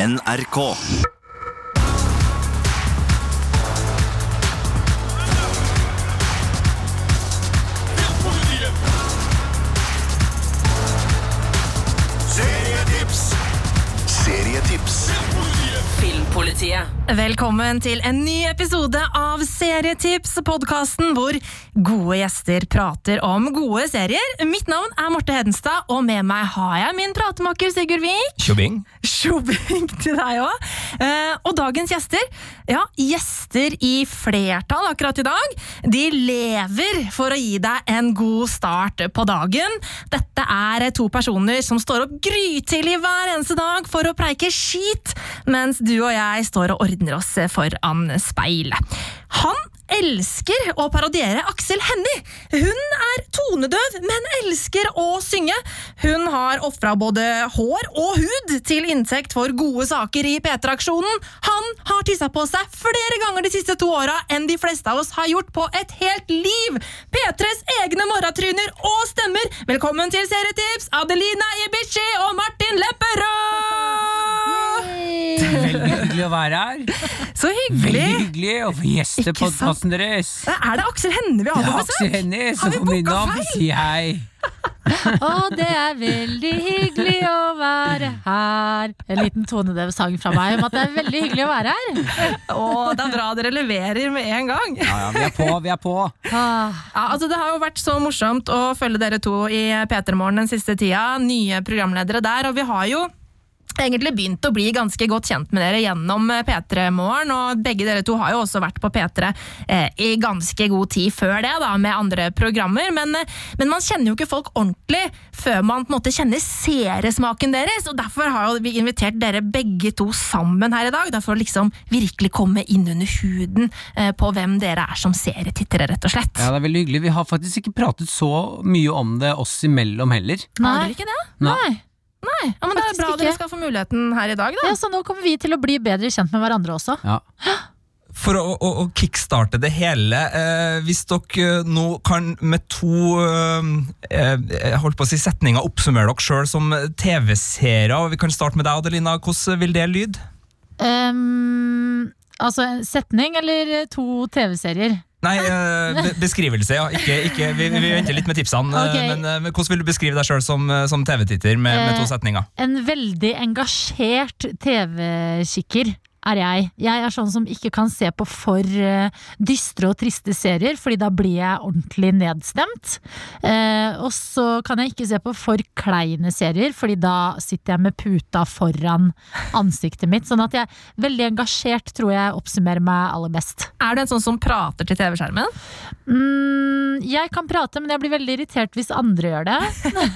NRK. Serietips. Serietips. Filmpolitiet. Velkommen til en ny episode av Serietips, podkasten hvor gode gjester prater om gode serier. Mitt navn er Marte Hedenstad, og med meg har jeg min pratemaker Sigurd Vik. Tjobing. Tjobing til deg òg. Eh, og dagens gjester, ja, gjester i flertall akkurat i dag, de lever for å gi deg en god start på dagen. Dette er to personer som står opp grytidlig hver eneste dag for å preike skit, mens du og jeg står og ordner oss foran speilet. Han elsker å parodiere Aksel Hennie. Hun er tonedøv, men elsker å synge. Hun har ofra både hår og hud til inntekt for gode saker i P3-aksjonen. Han har tissa på seg flere ganger de siste to åra enn de fleste av oss har gjort på et helt liv. P3s egne morratryner og stemmer. Velkommen til Serietips, Adelina Ibici og Martin Lepperød! Veldig hyggelig å være her. Så hyggelig! Veldig hyggelig å få gjeste podkasten deres. Er det Aksel Hennie vi har på er Aksel besøk? Hennie vi kom booka innom. feil? Si hei. Å, det er veldig hyggelig å være her. En liten tonedev-sang fra meg om at det er veldig hyggelig å være her. Å, det er bra dere leverer med en gang. Ja, ja, vi er på, vi er på. Ah, Ja, altså Det har jo vært så morsomt å følge dere to i P3 Morgen den siste tida. Nye programledere der, og vi har jo egentlig begynt å bli ganske godt kjent med dere gjennom P3 Morgen, og begge dere to har jo også vært på P3 eh, i ganske god tid før det, da, med andre programmer, men, eh, men man kjenner jo ikke folk ordentlig før man på en måte kjenner seriesmaken deres, og derfor har vi invitert dere begge to sammen her i dag, da for å liksom virkelig komme inn under huden eh, på hvem dere er som serietittere, rett og slett. Ja, det er veldig hyggelig. Vi har faktisk ikke pratet så mye om det oss imellom heller. Har nei. dere ikke det? nei. Nei, ja, men Det er bra ikke. dere skal få muligheten her i dag, da. Ja, så nå kommer vi til å bli bedre kjent med hverandre også. Ja. For å, å, å kickstarte det hele, eh, hvis dere eh, nå kan med to eh, eh, jeg holdt på å si setninger oppsummere dere sjøl som TV-seere, vi kan starte med deg, Adelina. Hvordan vil det lyde? Um, altså en setning eller to TV-serier? Nei, eh, be beskrivelse, ja. Ikke, ikke, vi, vi venter litt med tipsene. Okay. Men, eh, men hvordan vil du beskrive deg sjøl som, eh, som TV-titter med, med to Eh, setninger? En veldig engasjert TV-kikker er jeg. Jeg er sånn som ikke kan se på for eh, dystre og triste serier, fordi da blir jeg ordentlig nedstemt. Eh, og så kan jeg ikke se på for kleine serier, fordi da sitter jeg med puta foran ansiktet mitt. Sånn at jeg er veldig engasjert, tror jeg oppsummerer meg aller best. Er du en sånn som prater til TV-skjermen? Mm, jeg kan prate, men jeg blir veldig irritert hvis andre gjør det.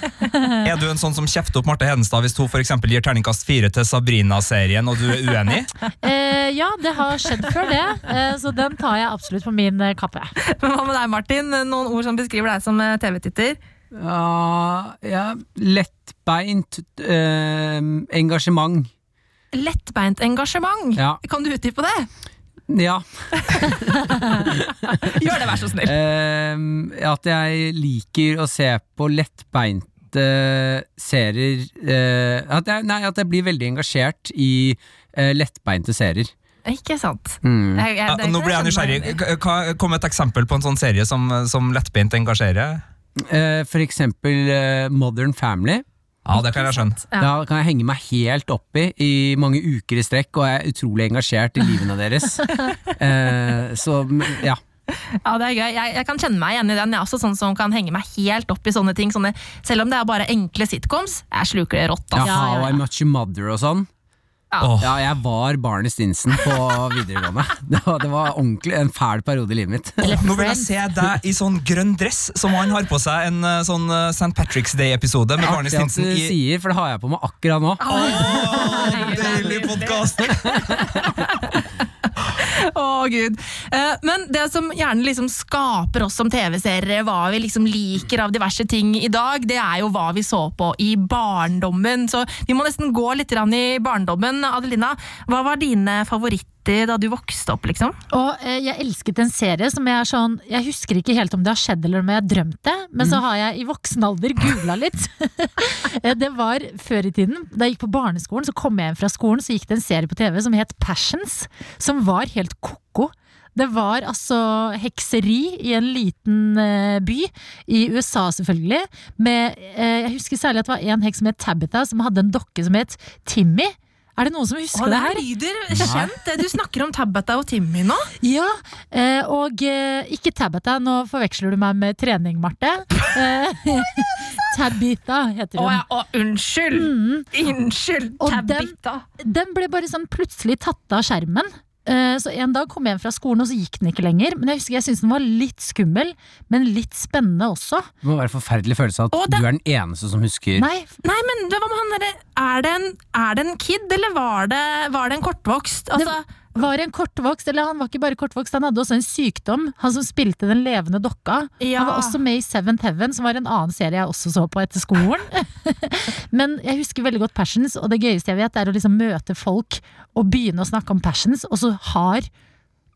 Er du en sånn som kjefter opp Marte Hedenstad hvis hun for eksempel gir terningkast fire til Sabrina-serien, og du er uenig? Eh, ja, det har skjedd før det, eh, så den tar jeg absolutt på min eh, kappe. Men Hva med deg, Martin? Noen ord som beskriver deg som eh, TV-titter? Ja, ja lettbeint eh, engasjement. Lettbeint engasjement. Ja. Kan du utdype det? ja. Gjør det, vær så snill. Eh, at jeg liker å se på lettbeinte serier eh, at, jeg, Nei, at jeg blir veldig engasjert i lettbeinte serier. Ikke sant. Mm. Jeg- jeg- Ja, nå blir jeg nysgjerrig. Kom med et eksempel på en sånn serie som, som lettbeint engasjerer. Eh, for eksempel eh, Modern Family. Ja, det kan jeg skjønne. Ja. Da kan jeg henge meg helt oppi i mange uker i strekk, og jeg er utrolig engasjert i livene deres. eh, så ja. Ja, det er gøy. Jeg, jeg kan kjenne meg igjen i den. Jeg er også sånn som kan henge meg helt opp i sånne ting. Sånne, selv om det er bare enkle sitcoms. Jeg sluker det rått. ja, Altså. ja, How. I Much Your Mother og sånn. Ja. Ja, jeg var Barney Stinson på videregående. Det var, det var ordentlig en fæl periode i livet mitt. Nå vil jeg se deg i sånn grønn dress, som han har på seg en eh, sånn eh, St. Patrick's Day-episode med Barney Stinson. Akkurat det du sier, for det har jeg på meg akkurat nå. Åh, Deilig podkast! Å, gud. Eh, Men det som gjerne liksom skaper oss som TV-seere, hva vi liksom liker av diverse ting i dag, det er jo hva vi så på i barndommen. Så vi må nesten gå litt i barndommen. Adelina, hva var dine favoritt alltid da du vokste opp, liksom? Og eh, jeg elsket en serie som jeg er sånn Jeg husker ikke helt om det har skjedd eller om jeg har drømt det, men så har jeg i voksen alder googla litt. Eh, det var før i tiden. Da jeg gikk på barneskolen, så kom jeg hjem fra skolen, så gikk det en serie på TV som het Passions, som var helt ko-ko. Det var altså hekseri i en liten eh, by, i USA selvfølgelig. Med, eh, jeg husker særlig at det var en heks som het Tabitha, som hadde en dokke som het Timmy. Er det noen som husker Å, det det her? her lyder kjent. Du snakker om Tabata og Timmy nå. Ja, eh, og eh, ikke Tabata. nå forveksler du meg med trening, Marte. Tabita heter hun. Å ja, å, unnskyld! Unnskyld, Mm. Den- Tabita. Den ble bare sånn plutselig tatt av skjermen. Eh, Så en dag kom jeg hjem fra skolen, og så gikk den ikke lenger. Men jeg husker jeg syntes den var litt skummel, men litt spennende også. Det må være en forferdelig følelse at det- du er den eneste som husker Nei, Nei, men hva med han derre er, er det en kid, eller var det, var det en kortvokst? Altså, det var en kortvokst, eller han var ikke bare kortvokst, han hadde også en sykdom. Han som spilte den levende dokka. Ja. Han var også med i Seventh Heaven, som var en annen serie jeg også så på etter skolen. Men jeg husker veldig godt Passions, og det gøyeste jeg vet, er å liksom møte folk og begynne å snakke om Passions, og så har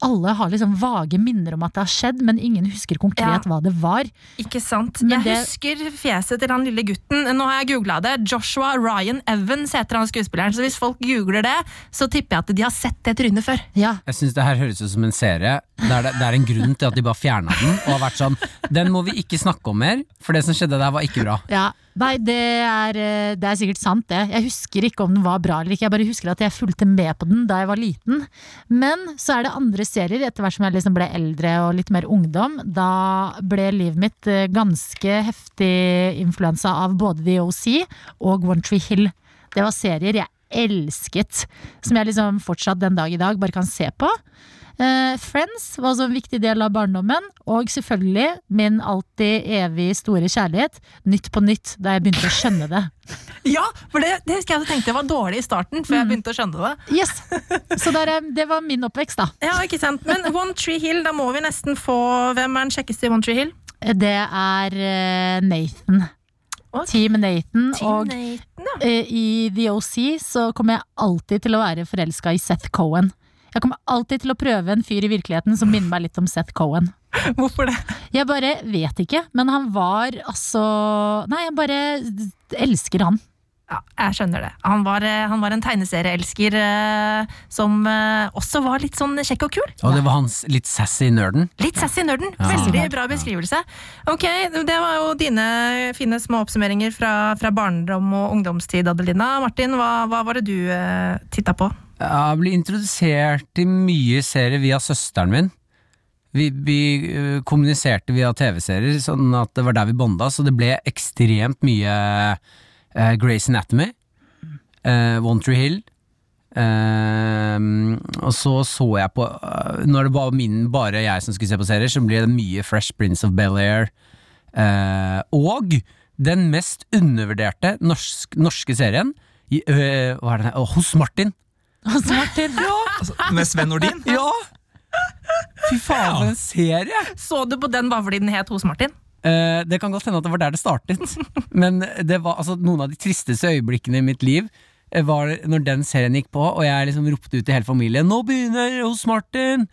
alle har liksom vage minner om at det har skjedd, men ingen husker konkret hva det var. Ikke sant. Men jeg det- husker fjeset til han lille gutten. Nå har jeg googla det. Joshua Ryan Evans heter han skuespilleren. Så hvis folk googler det, så tipper jeg at de har sett det trynet før. Ja, Jeg synes det her høres ut som en serie Det det, det er en grunn til at de bare fjerna den og har vært sånn Den må vi ikke snakke om mer, for det som skjedde der var ikke bra. Ja, nei, det er, eh, det er sikkert sant det. Jeg husker ikke om den var bra eller ikke, jeg bare husker at jeg fulgte med på den da jeg var liten. Men så er det andre serier, etter hvert som jeg liksom ble eldre og litt mer ungdom. Da ble livet mitt eh, ganske heftig influensa av både The OC og One Tree Hill. Det var serier jeg elsket, som jeg liksom fortsatt den dag i dag bare kan se på. Eh, Friends var også en viktig del av barndommen, og selvfølgelig min alltid evig store kjærlighet, Nytt på nytt, da jeg begynte å skjønne det. Ja, for det, det husker jeg også tenkte var dårlig i starten, før jeg begynte å skjønne det. Yes! Så der, eh, det var min oppvekst, da. Ja, ikke sant. Men One Tree Hill, da må vi nesten få Hvem er den kjekkeste i One Tree Hill? Det er eh, Nathan. Team Nathan. og Nathan, ja. eh, i The OC så kommer jeg alltid til å være forelska i Seth Cohen. Jeg kommer alltid til å prøve en fyr i virkeligheten som minner meg litt om Seth Cohen. Hvorfor det? Jeg bare vet ikke, men han var altså Nei, jeg bare elsker han. Ja, jeg skjønner det. Han var, eh, han var en tegneserieelsker eh, som eh, også var litt sånn kjekk og kul. Og det var hans litt sassy nerden. Litt sassy nerden. Ja. Veldig bra beskrivelse. Ok, Det var jo dine fine små oppsummeringer fra, fra barndom og ungdomstid, Adelina. Martin, hva, hva var det du eh, titta på? Jeg ble introdusert til mye serier via søsteren min. Vi, vi øh, kommuniserte via TV-serier, sånn at det var der vi bonda, så det ble ekstremt mye uh, Grace Anatomy, uh, One Tree Hill. Uh, og så så jeg på Når det var min, bare jeg som skulle se på serier, så ble det mye Fresh Prince of Bel-Air. eh, og den mest undervurderte norsk, norske serien, i, Hos Martin. Altså, Martin, Altså, med Sven Nordin. Ja! Fy faen, for en serie! Så du på den bare fordi den het Hos Martin? Eh, det kan godt hende at det var der det startet, men det var altså noen av de tristeste øyeblikkene i mitt liv. Var når den serien gikk på, og jeg liksom ropte ut til hele familien 'Nå begynner hos Martin!'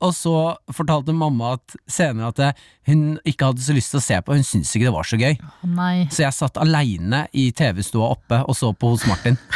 Og så fortalte mamma at senere at eh, hun ikke hadde så lyst til å se på, hun syntes ikke det var så gøy. Nei. Så jeg satt aleine i TV-stua oppe og så på hos Martin.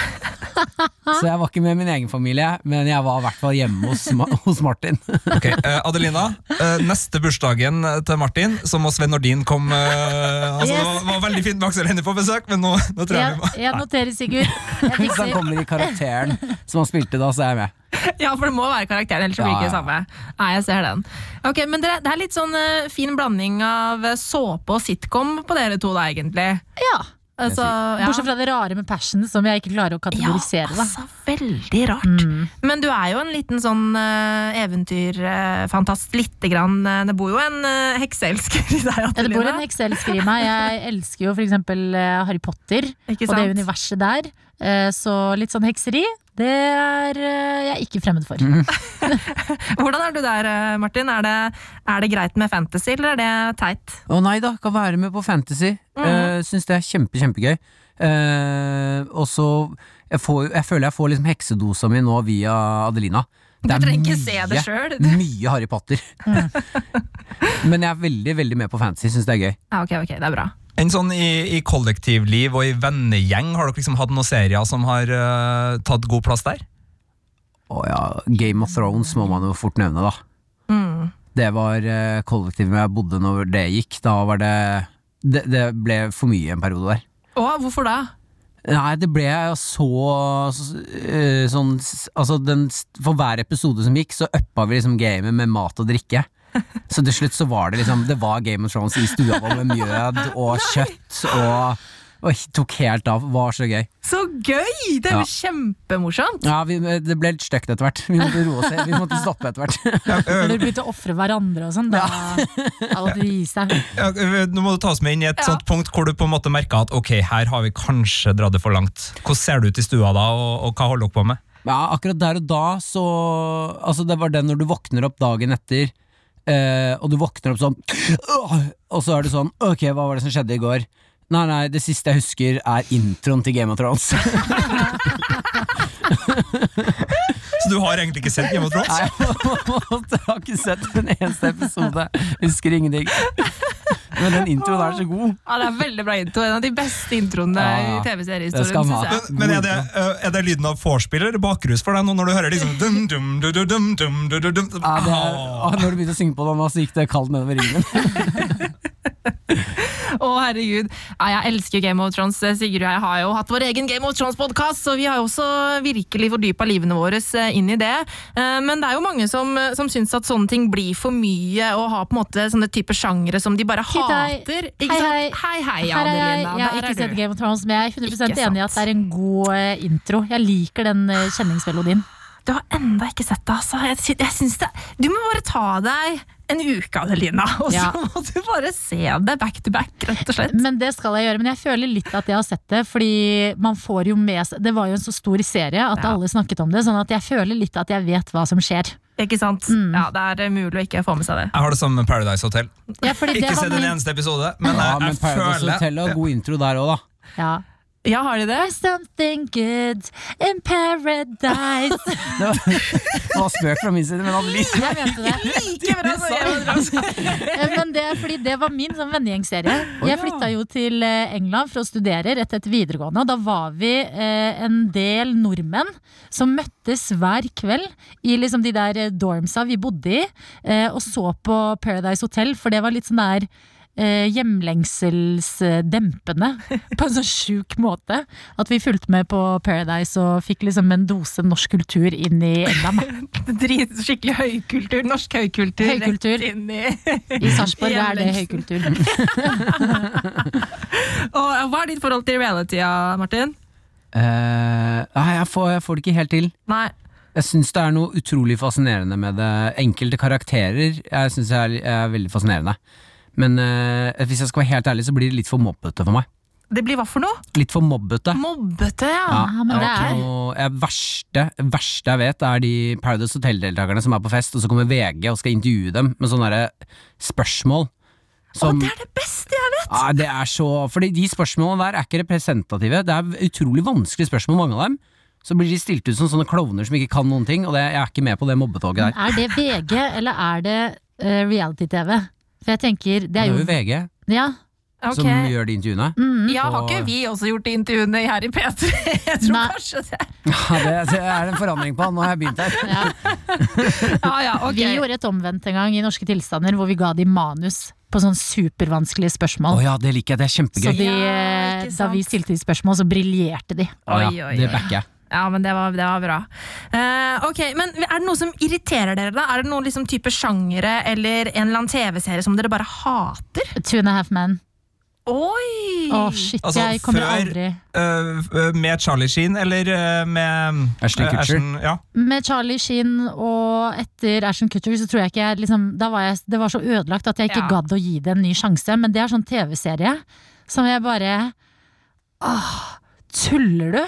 Så jeg var ikke med min egen familie, men jeg var i hvert fall hjemme hos, hos Martin. Ok, eh, Adelina, eh, neste bursdagen til Martin, så må Sven Nordin komme. eh, altså, Yes. Det var- var veldig fint med Aksel Hennie på besøk, men nå, nå tror jeg Jeg, vi må jeg noterer, Sigurd. Jeg Hvis han kommer i karakteren som han spilte da, så er jeg med. Ja, for det må være karakteren, ellers så blir det Ja, ikke det samme. Nei, jeg ser den. Ok, Men dere, det er litt sånn uh, fin blanding av eh, såpe og sitcom på dere to, da, egentlig. Ja. Altså, ja. Bortsett fra det rare med passion, som jeg ikke klarer å kategorisere. Ja, altså, veldig rart. Mm. Men du er jo en liten sånn uh, eventyrfantast, lite grann. det bor jo en uh, hekseelsker i deg, Ja, det bor en Adelina. hekseelsker i meg. Jeg elsker jo eksempel eh, Harry Potter Ikke og det universet der. Så litt sånn hekseri, det er eh, jeg ikke fremmed for. Hvordan er du der, eh, Martin? Er det, er det greit med fantasy, eller er det teit? Å nei da, kan være med på Fantasy. Mm. Syns det er kjempe, kjempegøy. Uh, og så jeg, jeg føler jeg får liksom heksedosa mi nå via Adelina. Du Det er trenger ikke se det sjøl. Mye Harry Potter. Men jeg er veldig veldig med på fantasy, syns det er gøy. Ja, ok, ok, det er bra. En sånn i, i kollektivliv og i vennegjeng, har dere liksom hatt noen serier som har uh, tatt god plass der? Å ja, Game of Thrones må man jo fort nevne, da. Mm. Det var uh, kollektivet jeg bodde når det gikk. Da var det Det, det ble for mye en periode der. Å, hvorfor det? Nei, det ble så, så uh, sånn Altså, den, for hver episode som gikk, så uppa vi liksom gamet med mat og drikke. Så til slutt så var det liksom Det var Game of Thrones i stua vår med mjød og kjøtt og, og tok helt av. Var så gøy. Så gøy! Det er jo Ja. kjempemorsomt. Ja, vi, det ble litt stygt etter hvert. Vi måtte roe oss. Vi måtte stoppe etter hvert. Når dere begynte å ofre hverandre og sånn, da hadde du gi seg. Ja, nå må du ta oss med inn i et Ja. sånt punkt hvor du på en måte merka at ok, her har vi kanskje dratt det for langt. Hvordan ser det ut i stua da, og, og hva holder dere på med? Ja, akkurat der og da så Altså, det var det når du våkner opp dagen etter, eh, og du våkner opp sånn! Og så er det sånn Ok, hva var det som skjedde i går? Nei, nei, det siste jeg husker, er introen til Game of Thrones. Så du har egentlig ikke sett Game of Thrones? Nei, jeg har ikke sett en eneste episode. Husker ingenting. Men den introen er så god. Ja, det er veldig bra intro. En av de beste introene ja, i TV-seriehistorien. Men, men er, det, er, det, lyden av vorspiel eller bakrus for deg nå når du hører liksom dum, dum, dum, dum, dum, dum, dum. Ja, er, ah. Når du begynte å synge på den, så gikk det kaldt nedover ryggen. Å, herregud. Ja, jeg elsker Game of Thrones. Sigurd og jeg har jo hatt vår egen Game of Thrones-podkast, så vi har jo også virkelig fordypa livene våre eh, inn i det. Eh, Men det er jo mange som, som syns at sånne ting blir for mye, og har på en måte sånne typer sjangere som de bare hater. Hei, hei. hei, hei. Adelina. Jeg har ikke sett. Game of Thrones, men jeg er 100 Ikke enig i at det er en god eh, intro. Jeg liker den eh, kjenningsmelodien. Du har enda ikke sett det, altså. Jeg, jeg det Du må bare ta deg en uke, Adelina, og så Ja. må du bare se det back to back, rett og slett. Men det skal jeg gjøre, men jeg føler litt at jeg har sett det, fordi man får jo med seg Det var jo en så stor serie at Ja. alle snakket om det, sånn at jeg føler litt at jeg vet hva som skjer. Ikke sant? Mm. Ja, Det er mulig å ikke få med seg det. Jeg har det som Paradise Hotel. Ja, fordi det Ikke se sett en eneste episode, men Ja, jeg, men Paradise føler Hotel har god intro der òg, da. ja. Ja, har de det? There's something good in paradise. Det var, det var spøk fra min side, men Annelise Jeg mente det. Like bra som Men det er fordi det var min sånn vennegjengserie. Jeg flytta jo til eh, England for å studere rett etter videregående. Og da var vi eh, en del nordmenn som møttes hver kveld i liksom de der eh, dormsa vi bodde i, eh, og så på Paradise Hotel, for det var litt sånn der eh, hjemlengselsdempende på en sånn sjuk måte. At vi fulgte med på Paradise og fikk liksom en dose norsk kultur inn i England. Drit, skikkelig høykultur. Norsk høykultur. Høykultur. Rett inn i I Sarpsborg er det høykultur. Og Hva er ditt forhold til reality, Martin? Uh, Nei, jeg får, jeg får det ikke helt til. Nei. Jeg syns det er noe utrolig fascinerende med det. Enkelte karakterer jeg synes jeg er, er veldig fascinerende. Men eh, hvis jeg skal være helt ærlig, så blir det litt for mobbete for meg. Det blir hva for noe? Litt for mobbete. Mobbete, ja. Ja, Ja, men det er- noe- jeg, verste, verste jeg vet, er de Paradise Hotel-deltakerne som er på fest, og så kommer VG og skal intervjue dem med sånne spørsmål. Som, Å, det er det beste jeg vet! ja, det er så Fordi de spørsmålene der er ikke representative. Det er utrolig vanskelige spørsmål, mange av dem. Så blir de stilt ut som sånne klovner som ikke kan noen ting, og det, jeg er ikke med på det mobbetoget der. Er det VG, eller er det uh, reality-TV? For jeg tenker, det Det er jo VG Ja. okay. som gjør de intervjuene. Mm. Ja, har ikke vi også gjort de intervjuene her i P3? Jeg tror Nei. kanskje det. Ja, det, det er en forandring på. han, Nå har jeg begynt her. ja. Ja, ja, ok. Vi gjorde et omvendt en gang i Norske tilstander, hvor vi ga de manus på sånn supervanskelige spørsmål. spørsmål. ja, det liker jeg. Det er Så kjempegøy. de, Ja, eh, da vi stilte de spørsmål, så briljerte de. Oi, ja, Oi, oi, det backer jeg. Ja, men det var, det var bra. Uh, ok, men Er det noe som irriterer dere? da? Er det noen liksom type sjangere eller en eller annen TV-serie som dere bare hater? Two and a half men. Oi! Å, shit, Altså, jeg kommer før- aldri uh, med Charlie Sheen eller uh, med Ashton Kutcher? Kutcher. ja. Med Charlie Sheen og etter Ashton Kutcher så tror jeg ikke jeg liksom, da var jeg, Det var så ødelagt at jeg ikke Ja. gadd å gi det en ny sjanse. Men det er sånn TV-serie som jeg bare Åh, tuller du?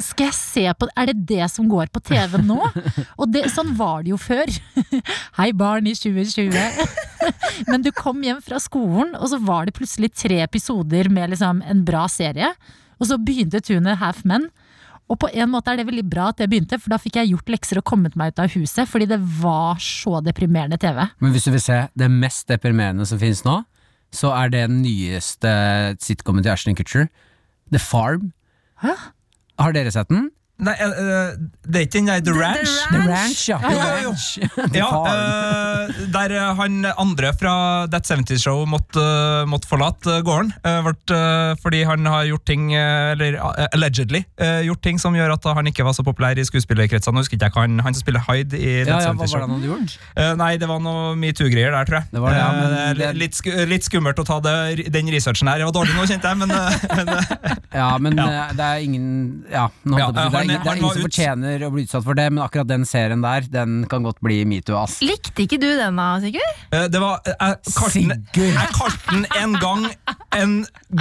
Skal jeg se på Er det det som går på TV nå? Og det, sånn var det jo før. Hei, barn i 2020. Men du kom hjem fra skolen, og så var det plutselig tre episoder med liksom en bra serie. Og så begynte Tune Half Men. Og på en måte er det veldig bra at det begynte, for da fikk jeg gjort lekser og kommet meg ut av huset, fordi det var så deprimerende TV. Men hvis du vil se det mest deprimerende som finnes nå, så er det den nyeste sitcomen til Ashton Kutcher, The Farm. Hæ? Har dere sett den? Nei, eh, eh, det er ikke den der The Ranch? The The Ranch, ja. Jo, jo, jo. Ja, eh, der han andre fra That 70's Show måtte, måtte forlate eh, gården. Uh, vart, fordi han har gjort ting, eller allegedly, eh, gjort ting som gjør at han ikke var så populær i skuespillerkretsene. Husker ikke han, han som spiller Hyde i ja, That ja, 70's hva var det han hadde gjort? Eh, nei, det var noe metoo-greier der, tror jeg. Det var det, ja, men det- litt, sku, litt skummelt å ta det, den researchen her. Det var dårlig nå, kjente jeg, men, men Ja, men Ja. det er ingen Ja, nå Ja, er, det er ingen som ut- fortjener å bli utsatt for det, men akkurat den serien der, den kan godt bli metoo, ass. Likte ikke du den da, Sigurd? Eh, Det var, jeg kalte den, Sigurd. jeg kalte den en gang en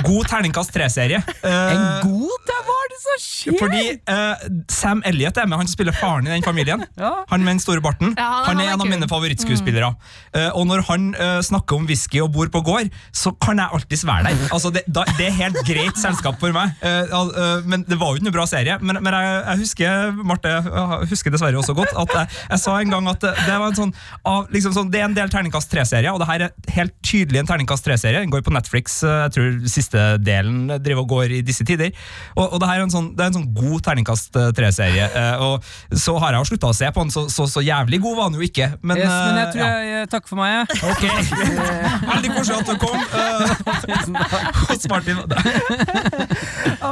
god terningkast tre-serie. Eh, En god Det var det som skjer! Fordi uh, Sam Elliot er med, han som spiller faren i den familien. Ja. Han med den store barten. Ja, han han, er han en av mine favorittskuespillere. Eh, og når han uh, snakker om whisky og bor på gård, så kan jeg alltids være der. Altså, det, da, det er helt greit selskap for meg. Eh, eh, men det var jo ikke noe bra serie. Men, men jeg, jeg husker Marte, jeg husker dessverre også godt at jeg, jeg sa en gang at det, var en sånn, liksom sånn Det er en del terningkast tre-serier, og det her er helt tydelig en terningkast tre-serie. Den går på Netflix. eh, Jeg tror siste delen driver og går i disse tider. Og, og det her er en sånn, det er en sånn god terningkast eh, tre-serie. eh, og så har jeg jo slutta å se på den, så, så, så jævlig god var den jo ikke. Men, Yes, men jeg tror tror jeg takker for meg, jeg. Ok. Veldig koselig at du kom. Uh, hos Martin.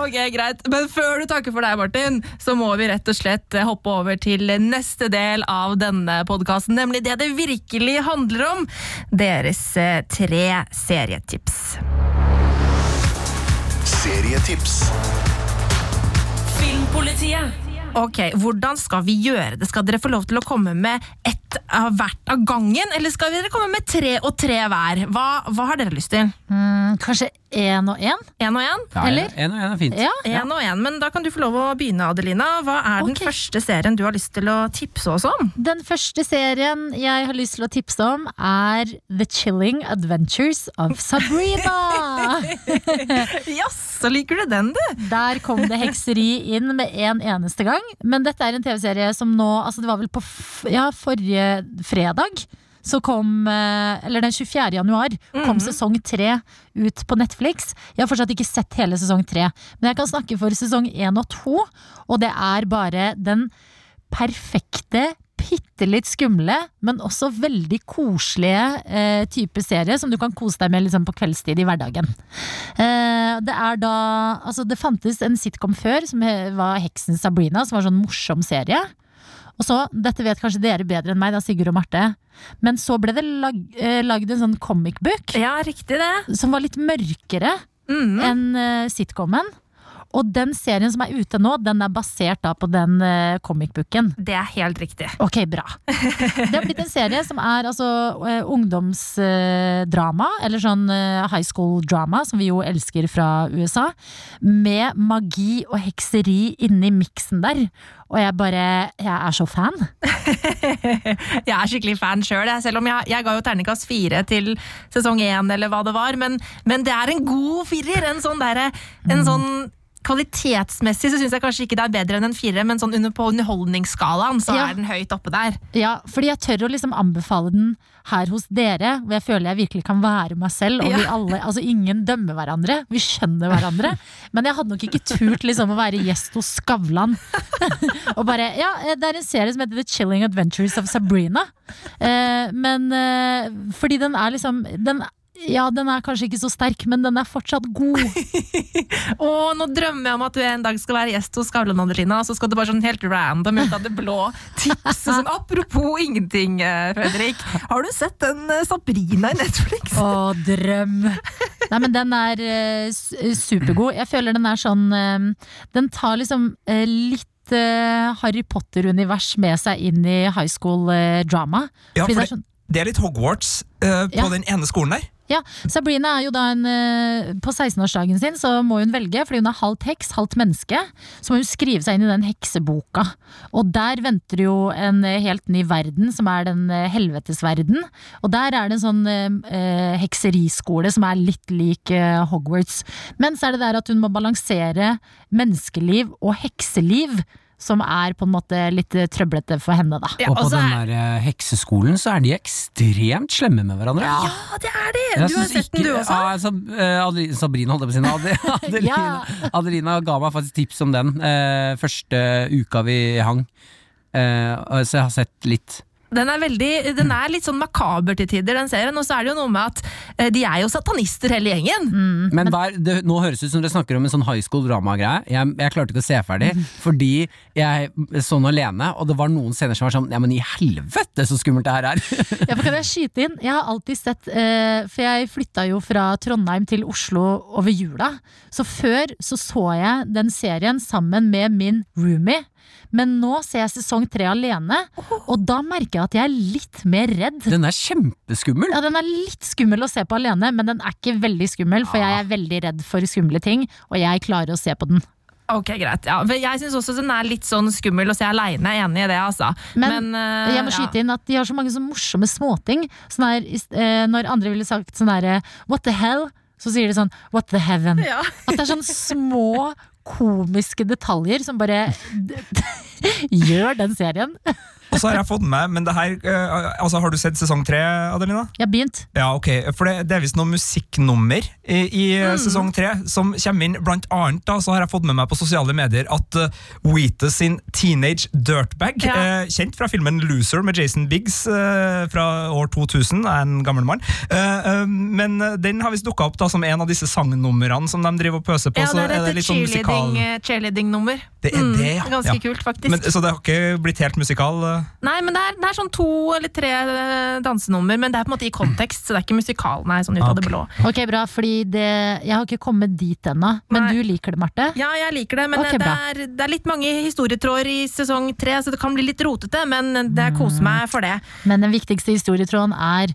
Ok, greit. Men før du takker for deg, Martin, så må vi rett og slett eh, hoppe over til neste del av denne podkasten, nemlig det det virkelig handler om. Deres eh, tre serietips. Serietips. Filmpolitiet. Ok, Hvordan skal vi gjøre det? Skal dere få lov til å komme med ett av hvert av gangen, eller skal dere komme med tre og tre hver? Hva, hva har dere lyst til? Mm, kanskje én og én? Én og én? Ja, Eller? En og en er fint. Ja. En og en, men Da kan du få lov å begynne, Adelina. Hva er den første serien du har lyst til å tipse oss om? Den første serien jeg har lyst til å tipse om, er The Chilling Adventures of Sabrina. Jaså, liker du den, du? Der kom det hekseri inn med en eneste gang. Men dette er en TV-serie som nå Altså, det var vel på ja, forrige fredag. Så kom, eh, eller den 24. januar, kom sesong tre ut på Netflix. Jeg har fortsatt ikke sett hele sesong tre, men jeg kan snakke for sesong én og to. Og det er bare den perfekte, bitte litt skumle, men også veldig koselige eh, type serie som du kan kose deg med liksom, på kveldstid i hverdagen. Eh, det er da Altså, det fantes en sitcom før som var Heksen Sabrina, som var en sånn morsom serie. Og så, dette vet kanskje dere bedre enn meg, da, Sigurd og Marte, men så ble det lag, eh, lagd en sånn comic book Ja, riktig det. som var litt mørkere mm. enn eh, sitcomen. Og den serien som er ute nå, den er basert da på den uh, comicbooken. Det er helt riktig. Ok, bra. Det har blitt en serie som er altså uh, ungdomsdrama, eller sånn eh, high school drama, som vi jo elsker fra USA, med magi og hekseri inni miksen der. Og jeg bare Jeg er så fan. Jeg er skikkelig fan sjøl, selv om jeg, jeg ga jo terningkast fire til sesong én, eller hva det var. Men, men det er en god firer. En sånn derre En sånn Kvalitetsmessig så syns jeg kanskje ikke det er bedre enn en firer, men sånn under, på underholdningsskalaen så Ja. er den høyt oppe der. Ja, fordi jeg tør å liksom anbefale den her hos dere, hvor jeg føler jeg virkelig kan være meg selv. Og vi alle, altså ingen dømmer hverandre, vi skjønner hverandre. Men jeg hadde nok ikke turt liksom å være gjest hos Skavlan. og bare, ja, Det er en serie som heter The Chilling Adventures of Sabrina. Eh, men eh, fordi den er liksom den, Ja, den er kanskje ikke så sterk, men den er fortsatt god. Og nå drømmer jeg om at du en dag skal være gjest hos Skavlan, Adelina, og så skal du bare sånn helt random ut av det blå tipse sånn Apropos ingenting, eh, Fredrik. Har du sett den eh, Sabrina i Netflix? Å, drøm! Nei, men den er uh, supergod. Jeg føler den er sånn uh, Den tar liksom uh, litt Harry Potter-univers med seg inn i high school eh, drama. Ja, for det er det, sånn, det er litt Hogwarts på Ja. den ene skolen der. Ja, Sabrina er jo da en eh, På 16-årsdagen sin så må hun velge, fordi hun er halvt heks, halvt menneske. Så må hun skrive seg inn i den hekseboka. Og der venter jo en eh, helt ny verden, som er den eh, helvetesverden. Og der er det en sånn eh, hekseriskole som er litt lik eh, Hogwarts. Men så er det der at hun må balansere menneskeliv og hekseliv. Som er på en måte litt trøblete for henne, da. Ja, og på den er- der eh, hekseskolen så er de ekstremt slemme med hverandre. Ja, det er de! Jeg Du har sett sett den, du også? Ja, altså, eh, Sabrina holdt jeg på å si. nå. Ade- Adelina, Adelina ga meg faktisk tips om den eh, første uka vi hang. Eh, så jeg har sett litt. Den er, veldig, den er litt sånn makaber til tider, den serien. Og så er det jo noe med at eh, de er jo satanister hele gjengen. Men hva er, det, nå høres det ut som dere snakker om en sånn high school drama-greie. Jeg, jeg klarte ikke å se ferdig, fordi jeg så den alene, og det var noen scener som var sånn Ja, men i helvete, så skummelt det her er! Ja, for kan jeg skyte inn? Jeg har alltid sett eh, For jeg flytta jo fra Trondheim til Oslo over jula. Så før så så jeg den serien sammen med min roomie. Men nå ser jeg sesong tre alene, og da merker jeg at jeg er litt mer redd. Den er kjempeskummel! Ja, Den er litt skummel å se på alene, men den er ikke veldig skummel, for jeg er veldig redd for skumle ting, og jeg klarer å se på den. Ok, greit. Ja. Men Jeg syns også den er litt sånn skummel å se aleine. Enig i det, altså. Men, eh, Jeg må skyte inn at de har så mange så morsomme småting. Sånn her, uh, eh, når andre ville sagt sånn herre What the hell? Så sier de sånn What the heaven? Ja. At det er sånn små komiske detaljer som bare gjør den serien. Og så har jeg fått med, men det her eh, altså Har du sett sesong tre, Adelina? Jeg har begynt. Ja, ok, for det, det er visst noen musikknummer i, i mm. sesong tre som kommer inn. Blant annet da, så har jeg fått med meg på sosiale medier at uh, Wheatus sin Teenage Dirtbag, Ja. uh, kjent fra filmen Loser med Jason Biggs uh, fra år 2000, er en gammel mann, uh, eh, men eh, den har visst dukka opp da som en av disse sangnumrene som de driver og pøser på. Ja, det er et litt sånn cheerleading, eh, cheerleading-nummer. Det er det, ja. Ganske kult, faktisk. Men, så det har ikke blitt helt musikal? Nei, men det er, det er sånn to eller tre eh, dansenummer, men det er på en måte i kontekst, så det er ikke musikal, nei, sånn ut av det blå. Ok, bra, fordi det, jeg har ikke kommet dit ennå. Men Nei. du liker det, Marte? Ja, jeg liker det, men okay, det, er, det er litt mange historietråder i sesong tre, så det kan bli litt rotete, men det Mm. koser meg for det. Men den viktigste historietråden er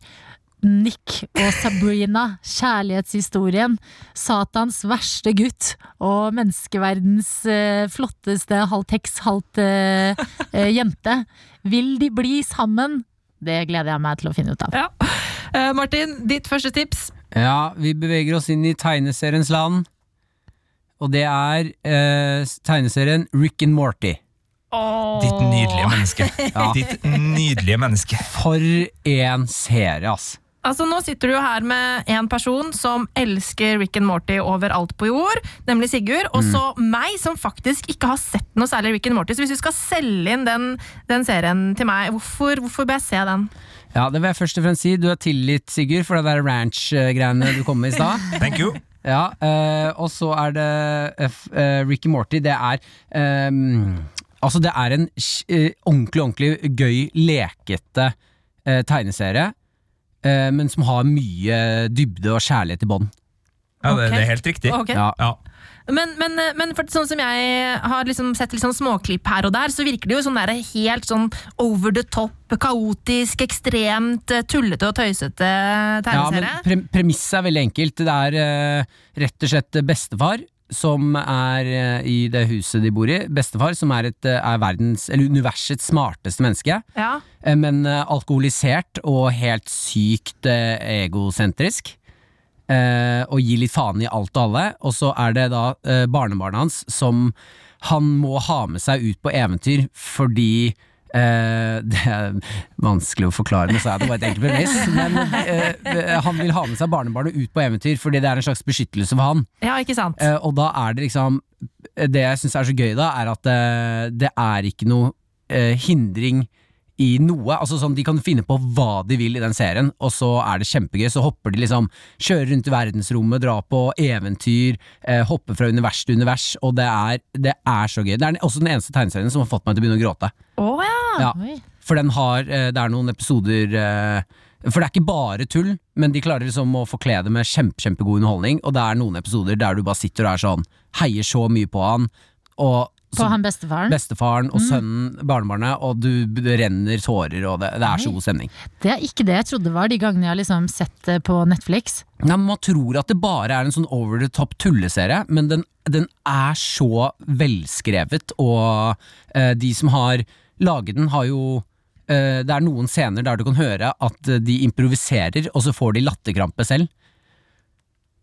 Nick og Sabrina, kjærlighetshistorien. Satans verste gutt og menneskeverdens eh, flotteste halvt heks, halvt eh, eh, jente. Vil de bli sammen? Det gleder jeg meg til å finne ut av. Ja. Eh, Martin, ditt første tips? Ja, vi beveger oss inn i tegneseriens land. Og det er eh, tegneserien Rick and Morty. Ditt nydelige menneske. Ja. Ditt nydelige menneske. For en serie, ass. Altså, nå sitter du jo her med en person som elsker Rick and Morty overalt på jord, nemlig Sigurd, og så meg som faktisk ikke har sett noe særlig Rick and Morty. Så hvis du skal selge inn den, den serien til meg, hvorfor, hvorfor bør jeg se den? Ja, det vil jeg først og fremst si. Du er tilgitt, Sigurd, for det der ranch-greiene du kom med i stad. Thank you. Ja, øh, og så er det eh, f- eh, Ricky Morty. Det er øh, Altså, det er en eh, ordentlig, ordentlig gøy, lekete eh, tegneserie. Eh, men som har mye dybde og kjærlighet i bånn. Ja, det, det er helt riktig. Okay. Ja. Ja. Men, men, men for sånn som jeg har liksom sett litt sånn småklipp her og der, så virker det jo sånn der helt sånn over the top, kaotisk, ekstremt eh, tullete og tøysete tegneserie. Ja, men pre premisset er veldig enkelt. Det er uh, rett og slett bestefar som er eh, i det huset de bor i. Bestefar som er, et, eh, er verdens, eller universets smarteste menneske. ja. Eh, Men alkoholisert og helt sykt egosentrisk. Og gir litt faen i alt og alle. Og så er det da barnebarnet hans som han må ha med seg ut på eventyr fordi eh, Det er vanskelig å forklare, men så er det bare et enkelt premiss. Men eh, han vil ha med seg barnebarnet ut på eventyr fordi det er en slags beskyttelse for han. ja, ikke sant? Eh, og da er det liksom Det jeg syns er så gøy da, er at eh, det er ikke noe eh, hindring i noe. Altså sånn, De kan finne på hva de vil i den serien, og så er det kjempegøy. Så hopper de liksom Kjører rundt i verdensrommet, drar på eventyr, eh, hopper fra univers til univers, og det er, det er så gøy. Det er også den eneste tegneserien som har fått meg til å begynne å gråte. Å ja! Ja, Oi. For den har eh, Det er noen episoder eh, For det er ikke bare tull, men de klarer liksom å forkle det med kjempe, kjempegod underholdning, og det er noen episoder der du bare sitter og er sånn Heier så mye på han, og På han bestefaren. bestefaren og sønnen, barnebarnet, og du det renner tårer, og det, det er så god stemning. Det er ikke det jeg trodde var de gangene jeg har liksom sett det på Netflix. Ja, man tror at det bare er en sånn over the top tulleserie, men den, den er så velskrevet, og eh, de som har laget den, har jo eh, Det er noen scener der du kan høre at eh, de improviserer, og så får de latterkrampe selv.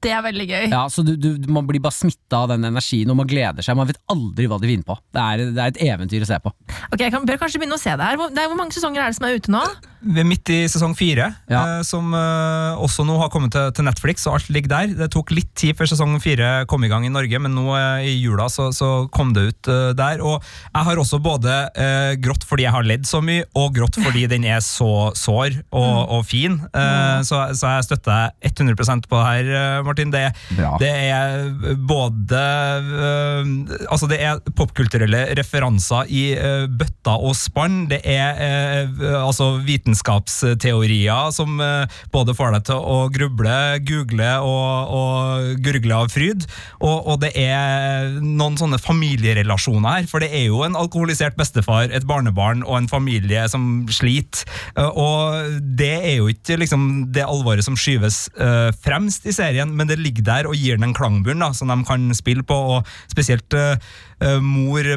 Det er veldig gøy. Ja, så du, du, Man blir bare smitta av den energien, og man gleder seg. Man vet aldri hva de vinner på. Det er, det er et eventyr å se på. Ok, Jeg kan, bør kanskje begynne å se det her. Hvor, det er, hvor mange sesonger er det som er ute nå? Vi er midt i sesong fire, Ja. eh, som eh, også nå har kommet til, til Netflix, og alt ligger der. Det tok litt tid før sesong fire kom i gang i Norge, men nå eh, i jula så, så kom det ut eh, der. Og jeg har også både eh, grått fordi jeg har ledd så mye, og grått fordi den er så sår og, og fin. Eh, så, så jeg støtter deg 100% på det her, eh, Martin. Det, ja. det er både uh, Altså, det er popkulturelle referanser i uh, bøtta og spann. Det er uh, altså vitenskapsteorier som eh, både får deg til å gruble, google og, og gurgle av fryd. Og, og det er noen sånne familierelasjoner her, for det er jo en alkoholisert bestefar, et barnebarn og en familie som sliter. Eh, Og det er jo ikke liksom det alvoret som skyves eh, fremst i serien, men det ligger der og gir den en klangbunn da, som de kan spille på, og spesielt uh,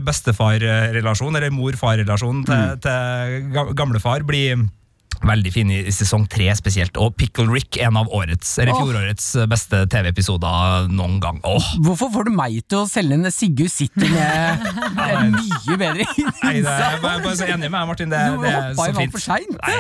mor-bestefar-relasjon, eller mor-far-relasjon til, til ga- gamlefar, blir veldig fin i sesong tre spesielt. Og Pickle Rick, en av årets, eller fjorårets beste TV-episoder noen gang. Åh, Hvorfor får du meg til å selge en Sigurd City med mye bedre Nei, det er, jeg er bare, så enig med deg, Martin. Det, det er så fint. Nei,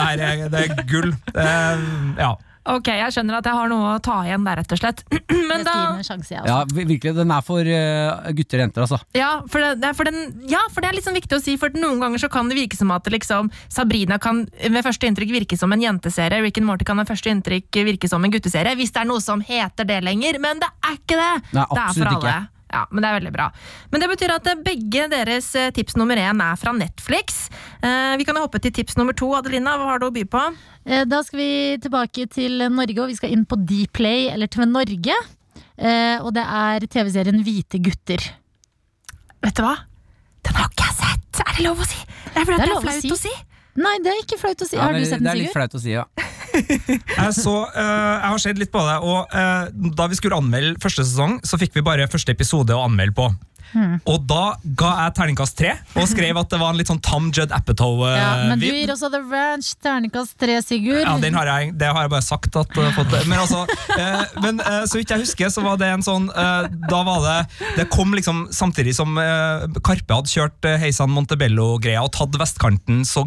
nei, det, er, det er gull. Eh, ja. Ok, Jeg skjønner at jeg har noe å ta igjen der, rett og slett. Men da, sjanse, jeg altså. Ja, virkelig. Den er for uh, gutter og jenter, altså. ja, for det, det er for den, ja, for det er sånn viktig å si, for noen ganger så kan det virke som at liksom, Sabrina kan ved første inntrykk virke som en jenteserie, Rick and Morty kan ved første inntrykk virke som en gutteserie, hvis det er noe som heter det lenger, men det er ikke det! Nei, det er for alle. ikke. Ja, men det er veldig bra. Men det betyr at eh, begge deres eh, tips nummer én er fra Netflix. Eh, vi kan jo hoppe til tips nummer to. Adelina, hva har du å by på? Da skal vi tilbake til Norge, og vi skal inn på Dplay, eller TV Norge. Og det er TV-serien Hvite gutter. Vet du hva? Den har ikke jeg sett! Er det lov å si? Det er lov å si. å si. Nei, det er ikke flaut å si. Ja, Har du sett den, Sigurd? det er litt flaut å si, ja. Jeg, så, uh, jeg har sett litt på det, og uh, da vi skulle anmelde første sesong, så fikk vi bare første episode å anmelde på. Hmm. Og da ga jeg terningkast tre, og skrev at det var en litt sånn tam Judd Apatow-vib. Ja, men du gir også The Ranch terningkast tre, Sigurd. Ja, den har jeg, det har jeg bare sagt at uh, har fått Men altså, uh, men eh, så vidt jeg husker, så var det en sånn eh, Da var det Det kom liksom samtidig som eh, Karpe hadde kjørt eh, Heisan Montebello-greia og tatt vestkanten så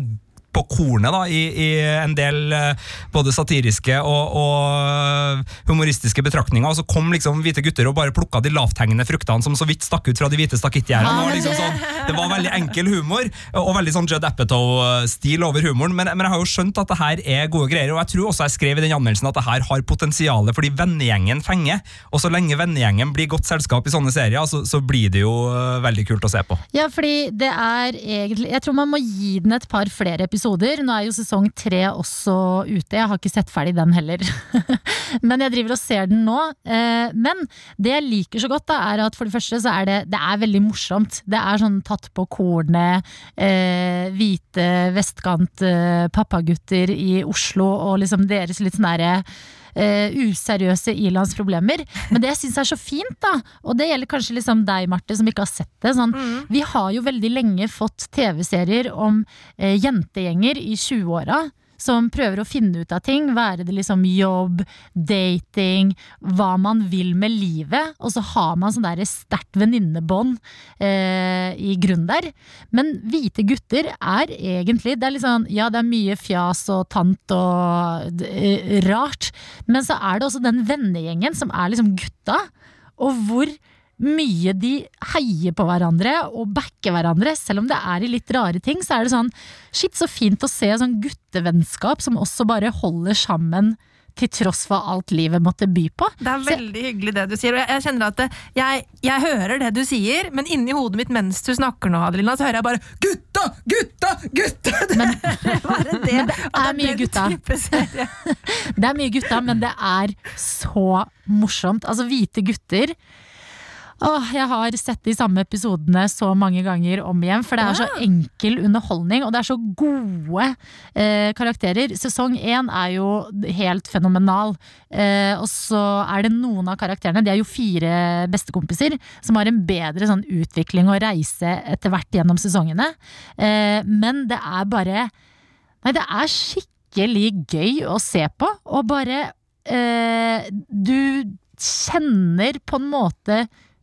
på kornet da, i, i en del eh, både satiriske og, og humoristiske betraktninger. Og så kom liksom hvite gutter og bare plukka de lavthengende fruktene som så vidt stakk ut fra de hvite stakittgjerdene. Ja, liksom sånn, det var veldig enkel humor, og veldig sånn Judd Apatow-stil over humoren. Men, men jeg har jo skjønt at det her er gode greier, og jeg tror også jeg skrev i den anmeldelsen at det her har potensial fordi vennegjengen fenger. Og så lenge vennegjengen blir godt selskap i sånne serier, så, så blir det jo øh, veldig kult å se på. Ja, fordi det er egentlig Jeg tror man må gi den et par flere episoder. Nå er jo sesong tre også ute. Jeg har ikke sett ferdig den heller. men jeg driver og ser den nå. Eh, Men det jeg liker så godt, da, er at for det første så er det, det er veldig morsomt. Det er sånn tatt på kornet, eh, hvite vestkant eh, pappagutter i Oslo og liksom deres litt sånn derre eh, useriøse ilandsproblemer. Men det jeg syns er så fint, da, og det gjelder kanskje liksom deg, Marte, som ikke har sett det. Sånn, Vi har jo veldig lenge fått TV-serier om eh, jentegjenger i 20-åra. Som prøver å finne ut av ting. Være det liksom jobb, dating, hva man vil med livet. Og så har man sånn der sterkt venninnebånd eh, i grunn der. Men hvite gutter er egentlig det er sånn, Ja, det er mye fjas og tant og eh, rart, men så er det også den vennegjengen som er liksom gutta. Og hvor mye de heier på hverandre og backer hverandre. Selv om det er i litt rare ting, så er det sånn Shit, så fint å se sånn guttevennskap som også bare holder sammen til tross for alt livet måtte by på. Det er Så- veldig hyggelig det du sier, og jeg, jeg kjenner at det, jeg, jeg hører det du sier, men inni hodet mitt mens du snakker nå, Adelina, så hører jeg bare 'gutta, gutta, gutta'! Det Men- bare det. men det er mye gutta. Det er mye gutta, men det er så morsomt. Altså, hvite gutter Åh, jeg har sett de samme episodene så mange ganger om igjen, for det er så enkel underholdning, og det er så gode eh, karakterer. Sesong én er jo helt fenomenal, eh, og så er det noen av karakterene, de er jo fire bestekompiser, som har en bedre sånn utvikling og reise etter hvert gjennom sesongene. Eh, men det er bare Nei, det er skikkelig gøy å se på, og bare eh, Du kjenner på en måte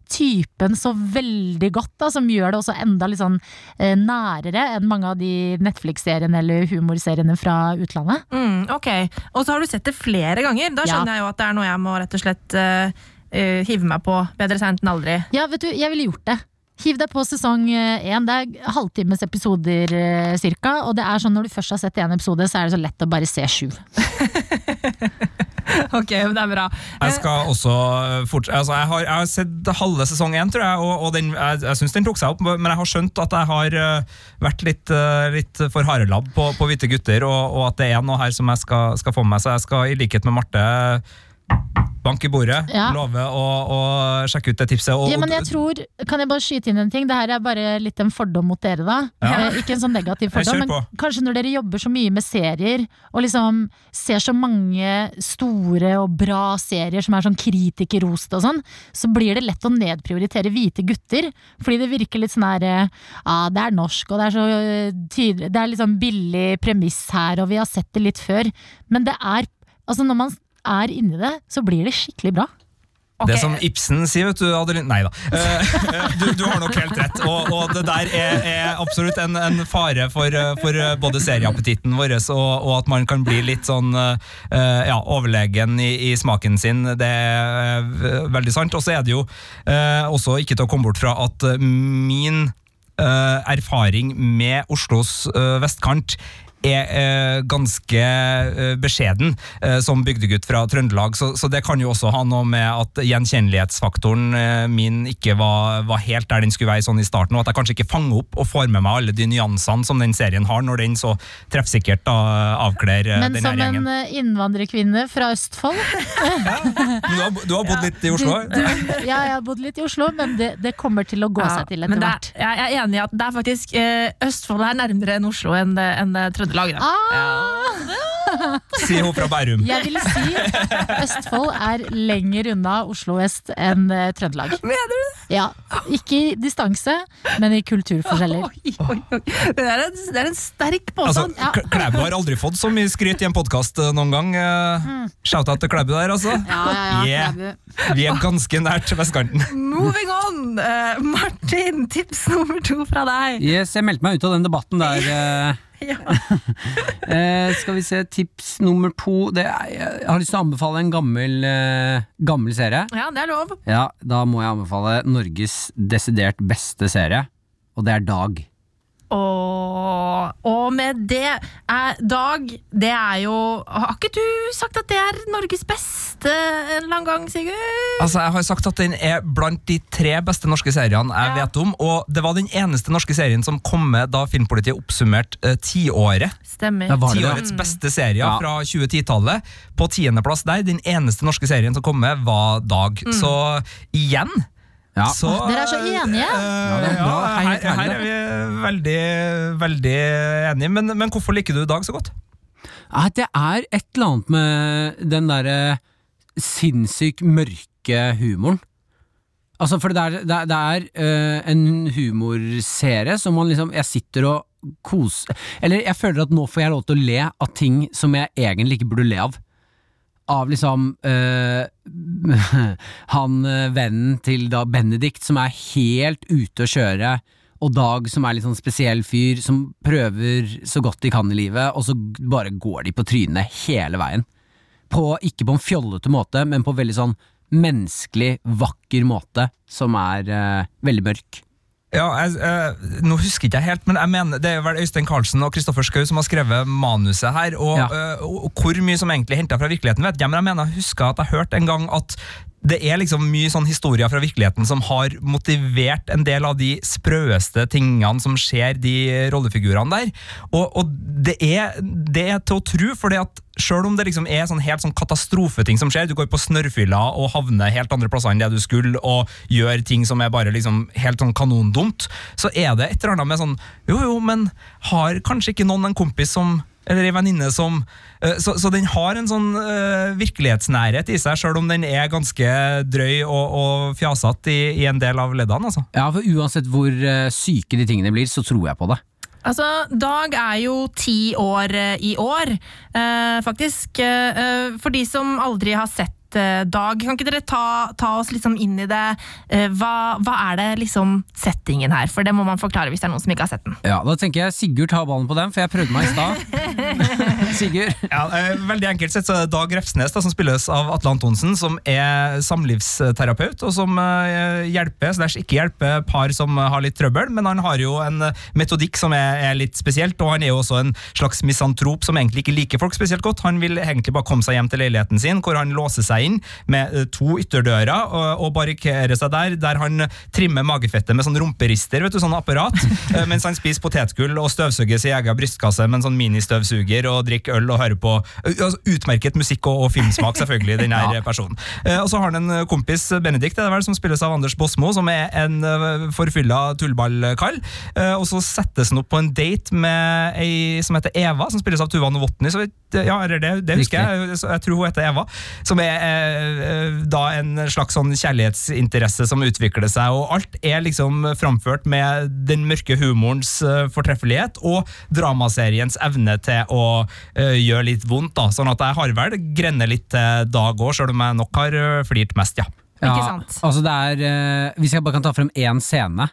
typen så veldig godt, da, som gjør det også enda litt sånn eh, nærere enn mange av de Netflix-seriene eller humorseriene fra utlandet. Mm, ok, Og så har du sett det flere ganger. Da Ja. skjønner jeg jo at det er noe jeg må rett og slett eh, eh, hive meg på. Bedre seint enn aldri. Ja, vet du, jeg ville gjort det. Hiv deg på sesong én. Det er halvtimes episoder eh, cirka. Og det er sånn når du først har sett én episode, så er det så lett å bare se sju. ok, men det er bra. Jeg skal også fort, altså jeg, har, jeg har sett halve sesong én, tror jeg, og, og den, jeg, jeg syns den tok seg opp. Men jeg har skjønt at jeg har eh, vært litt, eh, litt for harelabb på, på Hvite gutter, og, og at det er noe her som jeg skal, skal få med meg. Så jeg skal i likhet med Marte bank i bordet, Ja. love å, å sjekke ut det tipset. Og, Ja, men jeg tror, Kan jeg bare skyte inn en ting? Det her er bare litt en fordom mot dere, da. Ja. Ikke en sånn negativ fordom, men kanskje når dere jobber så mye med serier, og liksom ser så mange store og bra serier som er sånn kritikerrost og sånn, så blir det lett å nedprioritere hvite gutter. Fordi det virker litt sånn her eh, Ja, det er norsk, og det er så eh, tydelig Det er litt sånn billig premiss her, og vi har sett det litt før. Men det er Altså, når man er inni det, så blir det skikkelig bra. Det som Ibsen sier, vet du, Adeline Nei da. Eh, du, du har nok helt rett. Og, og det der er, er absolutt en, en fare for, for både serieappetitten vår og, og at man kan bli litt sånn eh, ja, overlegen i, i smaken sin. Det er eh, veldig sant. Og så er det jo eh, også ikke til å komme bort fra at min eh, erfaring med Oslos vestkant er eh, ganske eh, beskjeden eh, som bygdegutt fra Trøndelag, så, så det kan jo også ha noe med at gjenkjennelighetsfaktoren eh, min ikke var, var helt der den skulle være sånn i starten, og at jeg kanskje ikke fanger opp og får med meg alle de nyansene som den serien har, når den så treffsikkert da avkler eh, Men den her som en innvandrerkvinne fra Østfold ja. Du har, du har bodd litt i Oslo? Du, du, ja, jeg har bodd litt i Oslo, men det, det kommer til å gå Ja, seg til etter hvert. er, jeg er enig i at det er faktisk eh, Østfold er nærmere enn Oslo enn, enn det Trøndelag. Da. Ah, Sier hun fra Bærum. jeg vil si Østfold er lenger unna Oslo vest enn eh, Trøndelag. Mener du det? Ja, Ikke i distanse, men i kulturforskjeller. Oi, oi, oi. Det er en, det er en sterk Altså, påstand. Ja. Klæbu har aldri fått så mye skryt i en podkast noen gang. Eh, Shout-out til Klæbu der, altså. Ja, ja, ja, Yeah. Vi er ganske nært vestkanten. Moving on! Eh, Martin, tips nummer to fra deg. Yes, jeg meldte meg ut av den debatten der. eh. Ja. Eh, skal vi se, tips nummer to det Jeg har lyst til å anbefale en gammel, eh, gammel serie. ja, det er lov. Ja, Da må jeg anbefale Norges desidert beste serie, og det er Dag. Og, og med det er Dag, det er jo Har ikke du sagt at det er Norges beste en eller annen gang, Sigurd? Altså, Jeg har sagt at den er blant de tre beste norske seriene jeg Ja. vet om. Og det var den eneste norske serien som kom med da Filmpolitiet oppsummerte eh, tiåret. Stemmer. Tiårets beste serie Ja. fra 2010-tallet. På tiendeplass der, den eneste norske serien som kom med, var Dag. Så igjen Ja. så Dere er så enige. eh, det er ja, her, her er vi veldig, veldig enige. Men, men hvorfor liker du Dag så godt? Det er et eller annet med den derre sinnssykt mørke humoren. Altså, for det er, det er, det er uh, en humorserie som man liksom Jeg sitter og koser Eller jeg føler at nå får jeg lov til å le av ting som jeg egentlig ikke burde le av. Av liksom øh, Han øh, vennen til da Benedikt som er helt ute å kjøre, og Dag som er litt sånn spesiell fyr, som prøver så godt de kan i livet, og så bare går de på trynet hele veien. På, ikke på en fjollete måte, men på veldig sånn menneskelig, vakker måte, som er øh, veldig mørk. Ja, jeg, eh, Nå husker ikke jeg helt, men jeg mener det er vel Øystein Carlsen og Kristoffer Schou som har skrevet manuset her. Og, Ja. eh, og, og hvor mye som egentlig er henta fra virkeligheten, vet jeg, men jeg mener jeg husker at jeg hørte en gang at det er liksom mye sånn historier fra virkeligheten som har motivert en del av de sprøeste tingene som skjer de rollefigurene der. Og, og det, er, det er til å tro, for det at selv om det liksom er sånn helt sånn katastrofeting som skjer, du går på snørrfylla og havner helt andre plasser enn det du skulle, og gjør ting som er bare liksom helt sånn kanondumt, så er det et eller annet med sånn Jo, jo, men har kanskje ikke noen en kompis som eller ei venninne som eh, så, så, den har en sånn uh, virkelighetsnærhet i seg, sjøl om den er ganske drøy og, og fjasete i, i, en del av leddene. Altså. Ja, for uansett hvor uh, syke de tingene blir, så tror jeg på det. Altså, Dag er jo ti år uh, i år, faktisk. for de som aldri har sett Dag. Kan ikke dere ta, ta oss liksom inn i det? Eh, hva, hva, er det liksom settingen her? For det må man forklare hvis det er noen som ikke har sett den. Ja, Da tenker jeg Sigurd tar ballen på den, for jeg prøvde meg i stad. Sigurd? Ja, eh, veldig enkelt sett så er det Dag Refsnes, da, som spilles av Atle Antonsen, som er samlivsterapeut, og som hjelper, slash ikke hjelper, par som har litt trøbbel, men han har jo en metodikk som er, er litt spesielt, og han er jo også en slags misantrop som egentlig ikke liker folk spesielt godt. Han vil egentlig bare komme seg hjem til leiligheten sin, hvor han låser seg inn med eh, to ytterdører og, og barrikerer seg der, der han trimmer magefettet med sånn rumperister, vet du, sånn apparat, eh, mens han spiser potetgull og støvsuger sin egen brystkasse med en sånn ministøvsuger og drikker øl og hører på eh, altså, utmerket musikk og, og filmsmak, selvfølgelig, den her ja. personen. Og så har han en kompis, Benedikt, er det vel, som spilles av Anders Bosmo, som er en forfylla tullballkall. Og så settes han opp på en date med ei som heter Eva, som spilles av Tuva Novotny. Så ja, det, det husker jeg. Jeg tror hun heter Eva. Som er Eh, da en slags sånn kjærlighetsinteresse som utvikler seg, og alt er liksom framført med den mørke humorens eh, fortreffelighet og dramaseriens evne til å gjøre litt vondt. da, Sånn at jeg har vel grener litt til Dag òg, sjøl om jeg nok har flirt mest, ja. ja Ikke sant? Altså det er, Hvis jeg bare kan ta frem én scene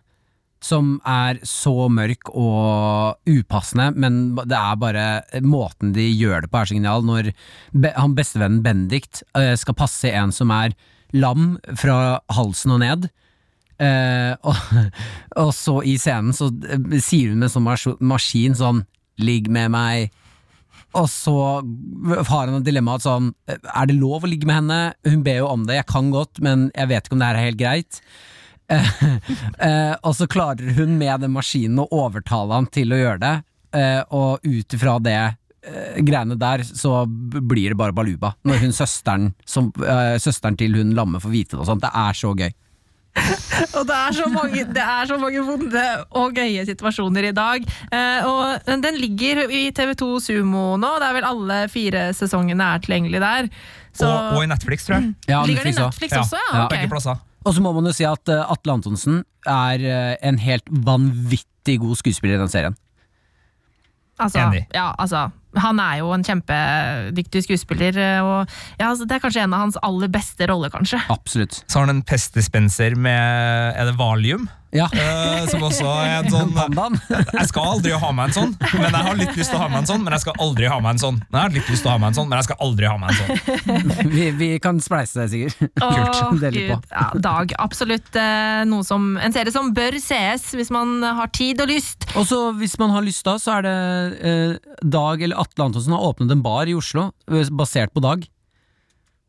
som er så mørk og upassende, men det er bare måten de gjør det på er så genial. Når han bestevennen Benedikt uh, skal passe en som er lam fra halsen og ned. Uh, og, og, så i scenen så uh, sier hun med sånn mas maskin sånn 'ligg med meg'. Og så har han et dilemma sånn Er det lov å ligge med henne? Hun ber jo om det, jeg kan godt, men jeg vet ikke om det her er helt greit. Eh, og så klarer hun med den maskinen å overtale han til å gjøre det, eh, og ut ifra det eh, greiene der, så blir det bare baluba. Når hun søsteren, som, søsteren til hun lamme får vite det og sånt. Det er så gøy. og det er, så mange, det er så mange vonde og gøye situasjoner i dag. Eh, og den ligger i TV2 Sumo nå. Det er vel alle fire sesongene er tilgjengelig der. Så, og, og, i Netflix, tror jeg. Ja, ligger den i Netflix også? Ja, ja. Okay. Begge plasser. Og så må man jo si at uh, Atle Antonsen er uh, en helt vanvittig god skuespiller i den serien. Altså, Enig. Ja, altså, han er jo en kjempedyktig skuespiller, eh, og ja, altså, det er kanskje en av hans aller beste roller, kanskje. Absolutt. Så har han en pestdispenser med Er det valium? Ja. Uh, som også er en sånn Jeg skal aldri ha meg en sånn, men jeg har litt lyst til å ha meg en sånn. Men jeg skal aldri ha meg en sånn. Jeg har litt lyst til å ha meg en sånn, men jeg skal aldri ha meg en sånn. vi, vi kan spleise deg, sikkert. Kult. Åh, på. Ja, Dag. Absolutt uh, noe som, en serie som bør sees hvis man har tid og lyst. Og så Hvis man har lyst, da, så er det uh, Dag eller Atle Antonsen har åpnet en bar i Oslo, basert på Dag.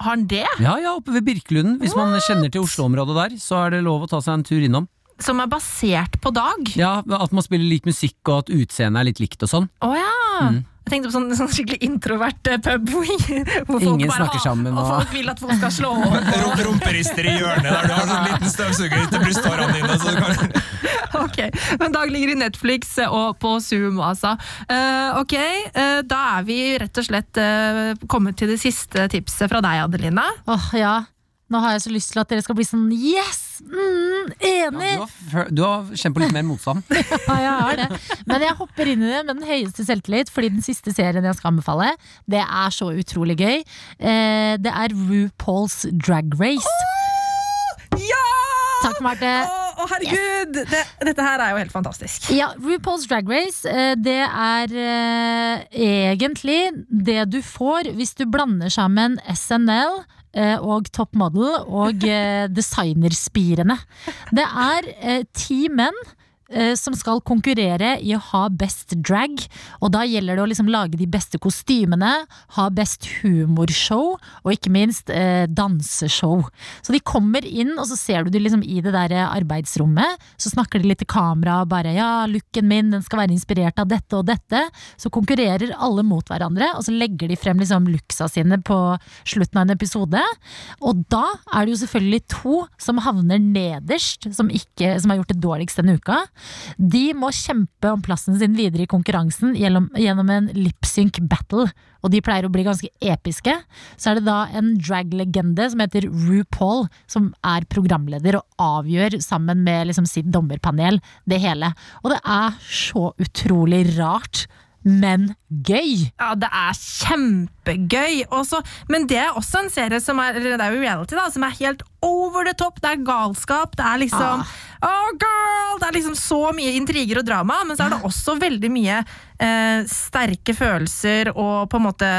Har han det? Ja, ja, oppe ved Birkelunden. Hvis What? man kjenner til Oslo-området der, så er det lov å ta seg en tur innom som er basert på Dag? Ja, At man spiller lik musikk, og at utseendet er litt likt og sånn. Oh, ja. Mm. Jeg tenkte på sånn, sånn skikkelig introvert eh, pub hvor, folk Ingen snakker sammen. Og... og folk vil at folk skal slå over. Rumperister i hjørnet der du har sånn liten støvsuger til brysthårene dine. Så kan... ok, Men Dag ligger i Netflix og på Zoom, altså. Uh, ok, uh, da er vi rett og slett uh, kommet til det siste tipset fra deg, Adelina. Åh, oh, ja. Nå har jeg så lyst til at dere skal bli sånn yes! Mm, enig! Ja, du, har, du har kjent på litt mer motstand. ja, jeg har det. Men jeg hopper inn i det med den høyeste selvtillit, fordi den siste serien jeg skal anbefale, det er så utrolig gøy. Eh, det er RuPaul's Drag Race. Oh, ja! Takk, Marte. Å, oh, herregud! Yes. Det, dette her er jo helt fantastisk. Ja, RuPaul's Drag Race, eh, det er eh, egentlig det du får hvis du blander sammen SNL og Top Model og eh, Designerspirene. Det er eh, ti menn eh, som skal konkurrere i å ha best drag. Og da gjelder det å liksom lage de beste kostymene, ha best humorshow, og ikke minst eh, danseshow. Så de kommer inn, og så ser du de liksom i det der arbeidsrommet. Så snakker de litt til kamera bare ja, looken min den skal være inspirert av dette og dette. Så konkurrerer alle mot hverandre, og så legger de frem liksom looksa sine på slutten av en episode. Og da er det jo selvfølgelig to som havner nederst, som, ikke, som har gjort det dårligst denne uka. De må kjempe om plassen sin videre i konkurransen gjennom, gjennom en lipsync battle. Og de pleier å bli ganske episke. Så er det da en drag-legende som heter RuPaul, som er programleder og avgjør sammen med liksom sitt dommerpanel det hele. Og det er så utrolig rart. Men gøy! Ja, det er kjempegøy. Også, men det er også en serie som er det er jo reality da, som er helt over the top. Det er galskap. Det er liksom Oh, girl! Det er liksom så mye intriger og drama, men så er det også veldig mye eh, sterke følelser og på en måte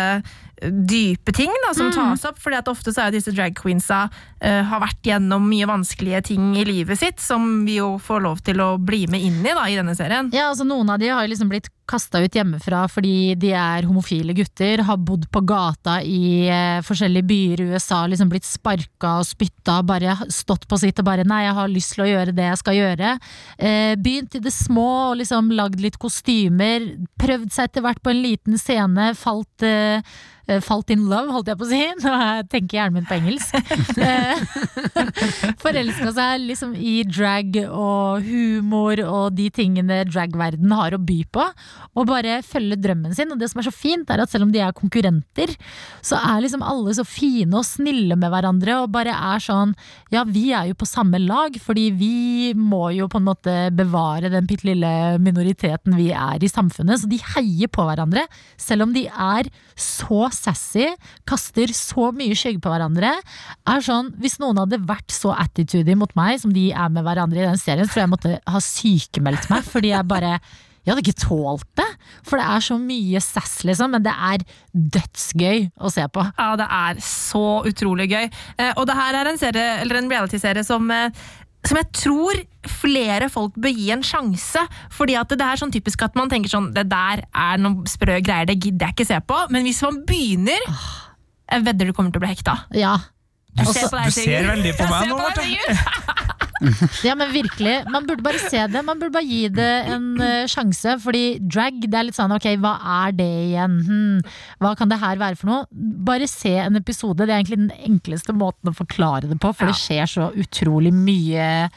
dype ting da, som tas opp. fordi at ofte så er jo disse drag queensa eh, har vært gjennom mye vanskelige ting i livet sitt, som vi jo får lov til å bli med inn i da, i denne serien. Ja, altså Noen av de har liksom blitt kasta ut hjemmefra fordi de er homofile gutter, har bodd på gata i eh, forskjellige byer i USA, liksom blitt sparka og spytta, bare stått på sitt og bare 'nei, jeg har lyst til å gjøre det jeg skal gjøre'. Eh, begynt i det små og liksom lagd litt kostymer, prøvd seg etter hvert på en liten scene, falt eh, eh, Falt in love, holdt jeg på å si. Nå tenker hjernen min på engelsk. Forelska seg liksom i drag og humor og de tingene dragverden har å by på. Og bare følge drømmen sin. Og det som er så fint, er at selv om de er konkurrenter, så er liksom alle så fine og snille med hverandre og bare er sånn Ja, vi er jo på samme lag, fordi vi må jo på en måte bevare den bitte lille minoriteten vi er i samfunnet. Så de heier på hverandre, selv om de er så sassy, kaster så mye skygge på hverandre. Er sånn, Hvis noen hadde vært så attitudy mot meg som de er med hverandre i den serien, tror jeg måtte ha sykemeldt meg, fordi jeg bare jeg hadde ikke tålt det, for det er så mye sass, liksom, men det er dødsgøy å se på. Ja, det er så utrolig gøy. Eh, og det her er en, serie, eller en reality-serie som eh, som jeg tror flere folk bør gi en sjanse. Fordi at det er sånn typisk at man tenker sånn Det der er noen sprø greier, det gidder jeg ikke se på. Men hvis man begynner Jeg vedder du kommer til å bli hekta. Ja, Du, ser på deg, du ser veldig på meg nå, Marte. Ja, men virkelig. Man burde bare se det. Man burde bare gi det en uh, sjanse. Fordi drag, det er litt sånn ok, hva er det igjen? Hm, hva kan det her være for noe? Bare se en episode. Det er egentlig den enkleste måten å forklare det på, for det skjer så utrolig mye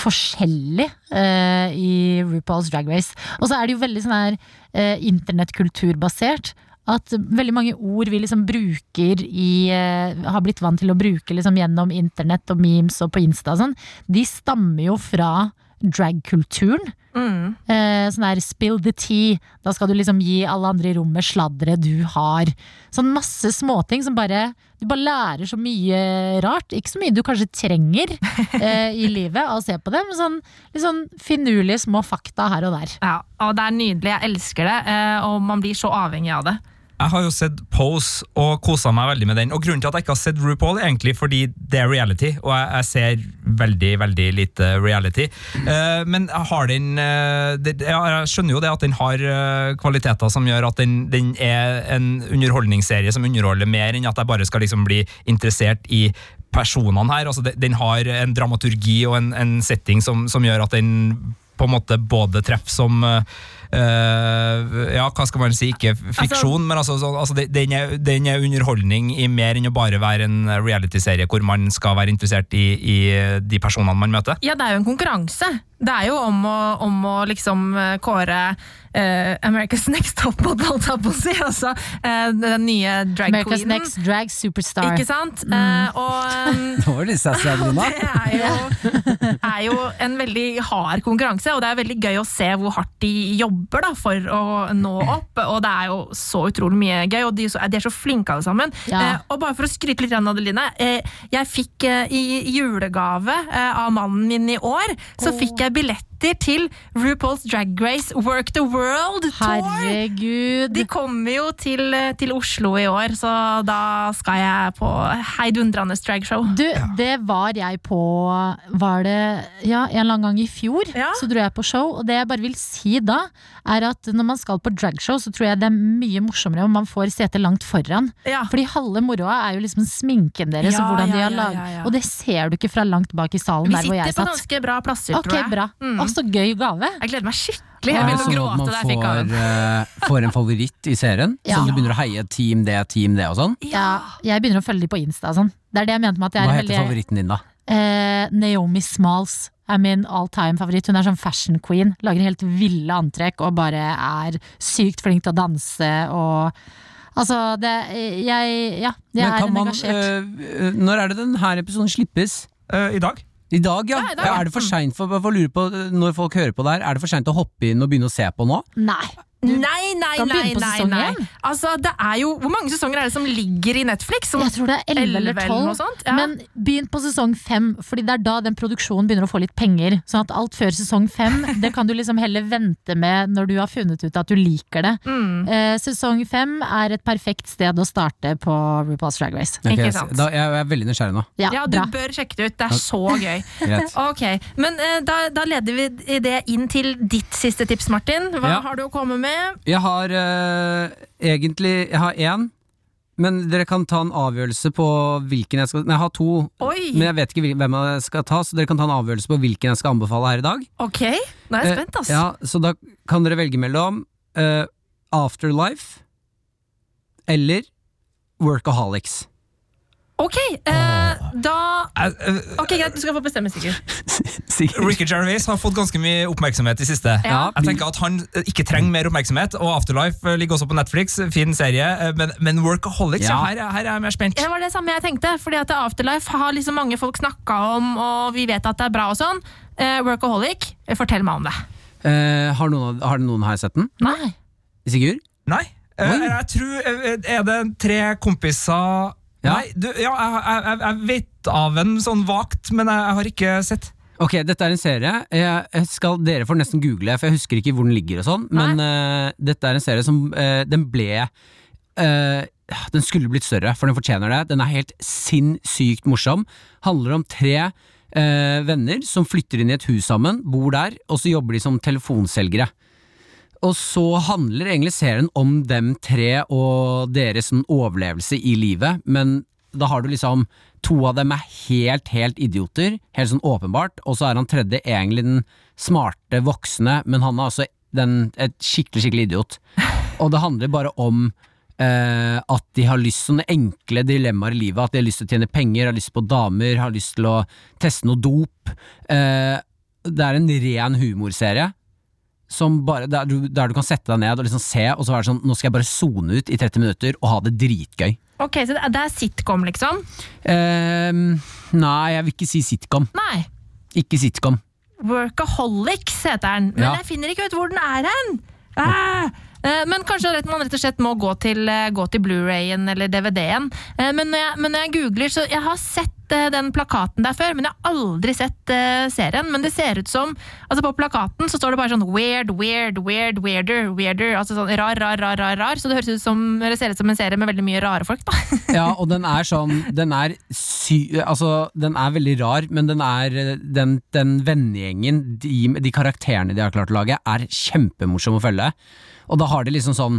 forskjellig uh, i RuPaul's Drag Race. Og så er det jo veldig sånn her uh, internettkulturbasert. At veldig mange ord vi liksom bruker i eh, Har blitt vant til å bruke liksom gjennom internett og memes og på Insta og sånn, de stammer jo fra dragkulturen. Mm. Eh, sånn der spill the tea. Da skal du liksom gi alle andre i rommet sladderet du har. Sånn masse småting som bare Du bare lærer så mye rart. Ikke så mye du kanskje trenger eh, i livet av å se på det, men sånn, litt sånn finurlige små fakta her og der. Ja, og det er nydelig. Jeg elsker det. eh, Og man blir så avhengig av det. Jeg har jo sett Pose og kosa meg veldig med den. Og Grunnen til at jeg ikke har sett RuPaul, er egentlig fordi det er reality, og jeg, jeg ser veldig veldig lite reality. Uh, men har den uh, det, Jeg skjønner jo det at den har uh, kvaliteter som gjør at den, den er en underholdningsserie som underholder mer enn at jeg bare skal liksom bli interessert i personene her. Altså, den har en dramaturgi og en, en setting som, som gjør at den på en måte både treff som eh, ja, hva skal man si, ikke fiksjon, men altså, så, altså den, er, den er underholdning i mer enn å bare være en reality-serie hvor man skal være interessert i, i de personene man møter. Ja, det er jo en konkurranse. Det er jo om å, om å liksom eh, kåre Uh, America's Next Topmodel, holdt jeg på å si. Altså uh, den nye drag America's queenen. Next Drag Superstar. Ikke sant? Eh, og um, Nå var det sassy, Adelina. det er jo, er jo en veldig hard konkurranse, og det er veldig gøy å se hvor hardt de jobber da, for å nå opp. Og det er jo så utrolig mye gøy, og de, er så- de er så flinke alle sammen. Ja. Og bare for å skryte litt, Adeline. Eh, jeg fikk i julegave av mannen min i år, så fikk jeg billetter billetter til RuPaul's Drag Race Work the World Tour. Herregud. De kommer jo til, til Oslo i år, så da skal jeg på heidundrende dragshow. Du, det var jeg på Var det ja, en eller annen gang i fjor? Ja. Så dro jeg på show, og det jeg bare vil si da, er at når man skal på dragshow, så tror jeg det er mye morsommere om man får sete langt foran. Ja. Fordi halve moroa er jo liksom sminken deres, Ja, og hvordan de ja, har ja, laget ja, ja. Og det ser du ikke fra langt bak i salen Vi der hvor sitter på ganske bra plasser, Ok, tror jeg. bra. Mm. Så gøy gave. Jeg gleder meg skikkelig. Jeg Er det begynte å sånn at gråte man da jeg fikk gaven. får, eh, får en favoritt i serien? Ja. Sånn du begynner å heie team det, team det og sånn? Ja, jeg begynner å følge de på Insta og sånn. Det er det jeg mente med at jeg Hva er heter veldig favoritten din, da? Eh, Naomi Smalls er min all time favoritt. Hun er sånn fashion queen. Lager helt ville antrekk og bare er sykt flink til å danse og Altså, det Jeg Ja, jeg er man, engasjert. øh, når er det denne episoden slippes? Uh, I dag. I dag, ja. Ja, i dag, ja. Er det for seint for, for å lure på, når folk hører på der, er det for seint å hoppe inn og begynne å se på nå? Nei. Nei, nei, kan nei, begynne på nei, sesong nei. én. Altså, det er jo, Hvor mange sesonger er det som ligger i Netflix? Som Jeg tror det er 11 eller 11 eller noe 12. sånt, ja. Men begynn på sesong 5, Fordi det er da den produksjonen begynner å få litt penger. Sånn at alt før sesong 5, det kan du liksom heller vente med når du har funnet ut at du liker det. Mm. Eh, sesong 5 er et perfekt sted å starte på RuPaul's Drag Race. Ikke sant. Da, jeg er veldig nysgjerrig nå. Ja, Ja, du bra. bør sjekke det ut. Det er så gøy. okay, Ok, Men eh, da, da leder vi det inn til ditt siste tips, Martin. Hva Ja. har du å komme med? Jeg har uh, egentlig Jeg har én, men dere kan ta en avgjørelse på hvilken jeg skal Nei, jeg har to, Oi! men jeg vet ikke hvem jeg skal ta, så dere kan ta en avgjørelse på hvilken jeg skal anbefale her i dag. Ok, nå er jeg spent, ass. Eh, ja, så da kan dere velge mellom øh, Afterlife eller Workaholics. Ok, eh, da Eh, eh, Ok, Greit, du skal få bestemme, sikkert. Sikkert. Ricky Gervais har fått ganske mye oppmerksomhet i siste. Ja. Jeg tenker at Han eh, ikke trenger mer oppmerksomhet, og Afterlife ligger også på Netflix. Fin serie, men, men Workaholics, ja. Ja. her, er- her er jeg mer spent. Det var det samme jeg tenkte, fordi at Afterlife har liksom mange folk snakka om, og vi vet at det er bra og sånn. Eh, Workaholic, fortell meg om det. Eh, har, noen, har noen her sett den? Nei. Sigurd? Nei. Oi. jeg tror Er det tre kompiser Ja. Nei, du, ja, jeg, jeg, jeg, vet av en sånn vagt, men jeg, jeg har ikke sett. Ok, dette er en serie. Jeg skal, dere får nesten google, for jeg husker ikke hvor den ligger og sånn. Men uh, dette er en serie som uh, Den ble uh, Den skulle blitt større, for den fortjener det. Den er helt sinnssykt morsom. Handler om tre eh, venner som flytter inn i et hus sammen, bor der, og så jobber de som telefonselgere. Og så handler egentlig serien om dem tre og deres sånn overlevelse i livet, men da har du liksom To av dem er helt, helt idioter, helt sånn åpenbart, og så er han tredje egentlig den smarte voksne, men han er altså den, et skikkelig, skikkelig idiot. Og det handler bare om eh, at de har lyst sånne enkle dilemmaer i livet, at de har lyst til å tjene penger, har lyst på damer, har lyst til å teste noe dop. Eh, det er en ren humorserie som bare, der, du, der du kan sette deg ned og liksom se, og så er det sånn Nå skal jeg bare sone ut i 30 minutter og ha det dritgøy. Ok, Så det er, sitcom, liksom? Ehm, nei, jeg vil ikke si sitcom. Nei. Ikke sitcom. Workaholics heter den, men Ja. jeg finner ikke ut hvor den er hen! Ah! Eh, Men kanskje man rett og slett må gå til, eh, gå til Blu-rayen eller DVD-en. Eh, Men, men når jeg googler, så jeg har sett den plakaten der før, men jeg har aldri sett serien. Men det ser ut som altså På plakaten så står det bare sånn weird, weird, weird, weirder, weirder. Altså sånn rar, rar, rar, rar, rar. Så det høres ut som, det ser ut som en serie med veldig mye rare folk, da. Ja, og den er sånn Den er sy... Altså, den er veldig rar, men den er Den, den vennegjengen, de, de karakterene de har klart å lage, er kjempemorsom å følge. Og da har de liksom sånn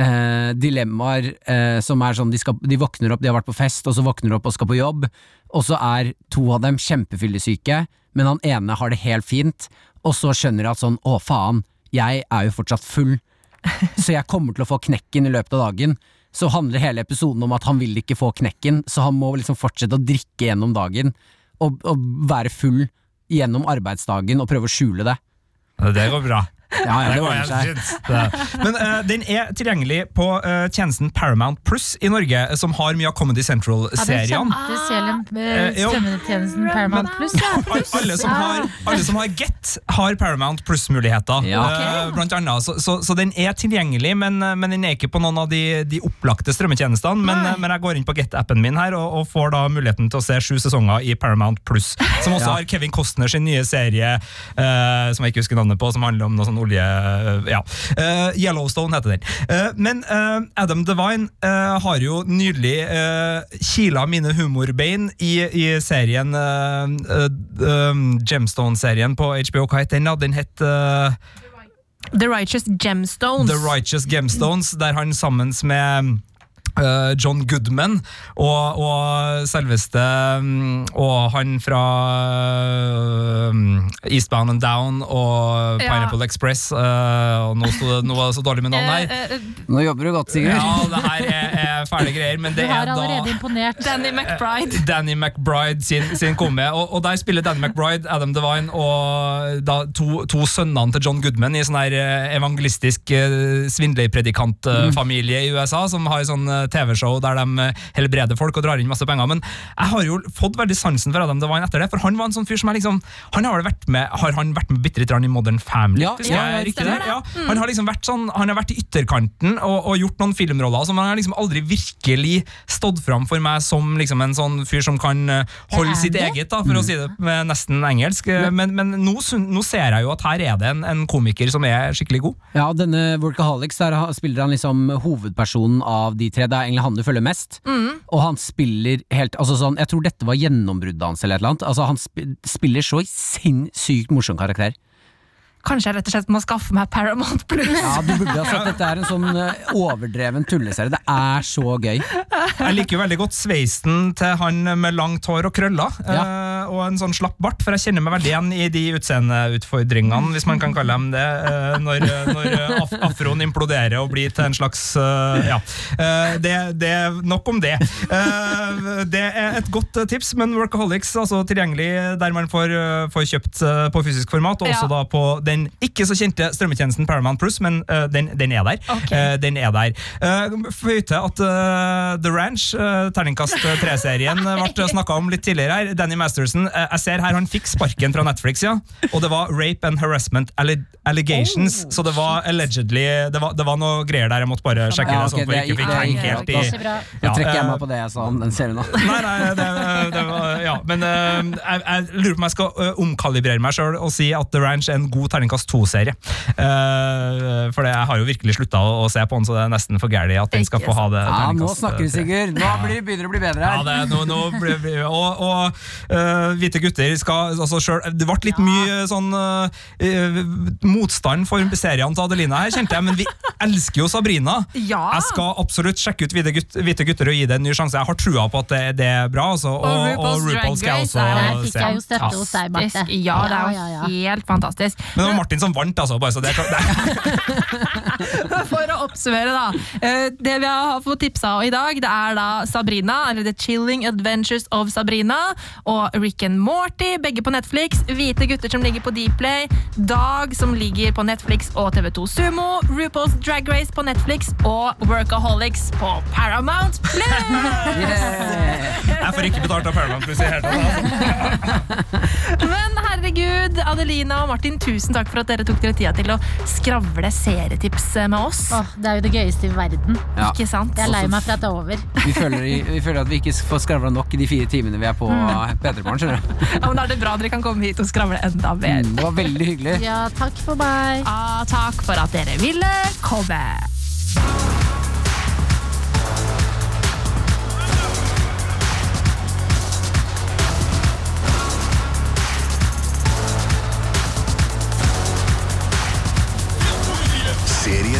eh, dilemmaer eh, som er sånn de, skal, de våkner opp, de har vært på fest, og så våkner de opp og skal på jobb, og så er to av dem kjempefyllesyke, men han ene har det helt fint, og så skjønner de at sånn å faen, jeg er jo fortsatt full, så jeg kommer til å få knekken i løpet av dagen. Så handler hele episoden om at han vil ikke få knekken, så han må liksom fortsette å drikke gjennom dagen og, og være full gjennom arbeidsdagen og prøve å skjule det. Det går bra. Ja, ja, det ordner seg. Men uh, den er tilgjengelig på uh, tjenesten Paramount Pluss i Norge, eh, som har mye av Comedy Central-seriene. Paramount Plus. Ja. Al- alle, som har, alle som har Get, har Paramount Pluss-muligheter. Ja. Blant annet. Så, så, så den er tilgjengelig, men, men den er ikke på noen av de, de opplagte strømmetjenestene. Men, men jeg går inn på Get-appen min her og, og får da muligheten til å se sju sesonger i Paramount Pluss. Som også Ja. har Kevin Costner sin nye serie, eh, som jeg ikke husker navnet på, som handler om noe sånn olje... Ja. Uh, Yellowstone heter den. Uh, men uh, Adam Devine har jo nylig kila mine humorbein i, i serien Gemstone-serien på HBO. Hva het den? da? Den het The Righteous Gemstones. The Righteous Gemstones, der han sammen med John Goodman og, og selveste mm, Og han fra eh, Eastbound and Down og Ja. Pineapple Express. eh, og nå, sto det, nå var det så dårlig med navn her. Eh, eh, Nå jobber du godt, Sigurd. Ja, det her er, er fæle greier, men det er allerede da. Danny McBride. Danny McBride sin, sin komme. Og, og der spiller Danny McBride, Adam Devine og da to, to sønnene til John Goodman i sånn her eh, evangelistisk svindlerpredikantfamilie i USA, som har sånn eh, TV-show der de eh, helbreder folk og drar inn masse penger. Men jeg har jo fått veldig sansen for Adam Devine etter det, for han var en sånn fyr som jeg liksom Han har vel vært med Har han vært med bitte litt i Modern Family? Ja, ja, jeg det? Ja. Han har liksom vært sånn Han har vært i ytterkanten og, og gjort noen filmroller som han har liksom aldri virkelig stått fram for meg som liksom en sånn fyr som kan eh, holde sitt eget, da, for å si det med nesten engelsk. Eh, Men, men nå, nå ser jeg jo at her er det en, en komiker som er skikkelig god. Ja, denne Workaholics, der spiller han liksom hovedpersonen av de tre. Det er egentlig han du følger mest. Og han spiller helt Altså sånn, Jeg tror dette var gjennombruddet hans, eller et eller annet. Altså Han spiller så sinnssykt morsom karakter. Kanskje jeg rett og slett må skaffe meg Paramount Plus. Ja, du burde ha sett Dette er en sånn eh, overdreven tulleserie. Det er så gøy. Jeg liker jo veldig godt sveisen til han med langt hår og krøller, Ja. og en sånn slapp bart, for jeg kjenner meg veldig igjen i de utseendeutfordringene, hvis man kan kalle dem det, eh, når, når af afroen imploderer og blir til en slags eh, Ja. Eh, det, det er nok om det. Eh, det er et godt eh, tips, men Workaholics altså tilgjengelig der man får, eh, får kjøpt eh, på fysisk format, og også Ja. da på den ikke så kjente strømmetjenesten Paramount Plus, men uh, den, den er der. Okay. Eh, den er der. Uh, Føy til at eh, The Ranch, uh, terningkast 3-serien, ble snakka om litt tidligere her. Danny Masterson, eh, jeg ser her han fikk sparken fra Netflix, ja. Og det var rape and harassment allegations, allegations, så det var allegedly det var, det var noe greier der, jeg måtte bare sjekke Ja, det. sånn, for det jeg ikke fikk henge helt i Ikke bra. Trekker jeg eh, meg på det jeg sa om den serien nå. Nei, nei, det, det var, ja, men eh, jeg, jeg lurer på om jeg skal eh, omkalibrere meg sjøl og si at The Ranch er en god terningkast to-serie. Uh, for det, jeg har jo virkelig slutta å, å se på den, så det er nesten for gæli at den skal få ha det. Ja, nå snakker du, eh. Sigurd. Nå blir, begynner det å bli bedre Ja, her. det, nå, nå blir, blir, og, og uh, hvite gutter skal altså selv, Det ble litt mye sånn øh, motstand for seriene til Adelina her, kjente jeg, men vi elsker jo Sabrina. Ja. Jeg skal absolutt sjekke ut Hvite, gutter, hvite gutter og gi det en ny sjanse. Jeg har trua på at det, det er bra. Altså, og, Og og, RuPaul's RuPaul skal jeg Drag også Race Der fikk jeg jo støtte hos deg, Marte. Ja, det er jo Ja, ja, ja. helt fantastisk. Men var Martin som vant, altså. Bare så det, det, For å oppsummere, da. eh, Det vi har fått tipsa om i dag, det er da Sabrina, eller The Chilling Adventures of Sabrina, og Rick and Morty, begge på Netflix. Hvite gutter som ligger på Dplay. Dag som ligger på Netflix og TV2 Sumo. RuPaul's Drag Race på Netflix og Workaholics på Paramount Plus! Yes. jeg får ikke betalt av Paramount Plus i det hele tatt. Altså. Men herregud, Adelina og Martin, tusen takk for at dere tok dere tida til å skravle serietips med oss. Åh, det er jo det gøyeste i verden. Ja. Ikke sant? Jeg er lei meg for at det er over. Vi føler, vi føler at vi ikke får skravla nok i de fire timene vi er på P3morgen. skjønner du. Ja, men Da er det bra dere kan komme hit og skravle enda mer. Mm, Det var veldig hyggelig. Ja, takk for meg. Ah, takk for at dere ville komme.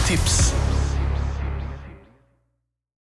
tips.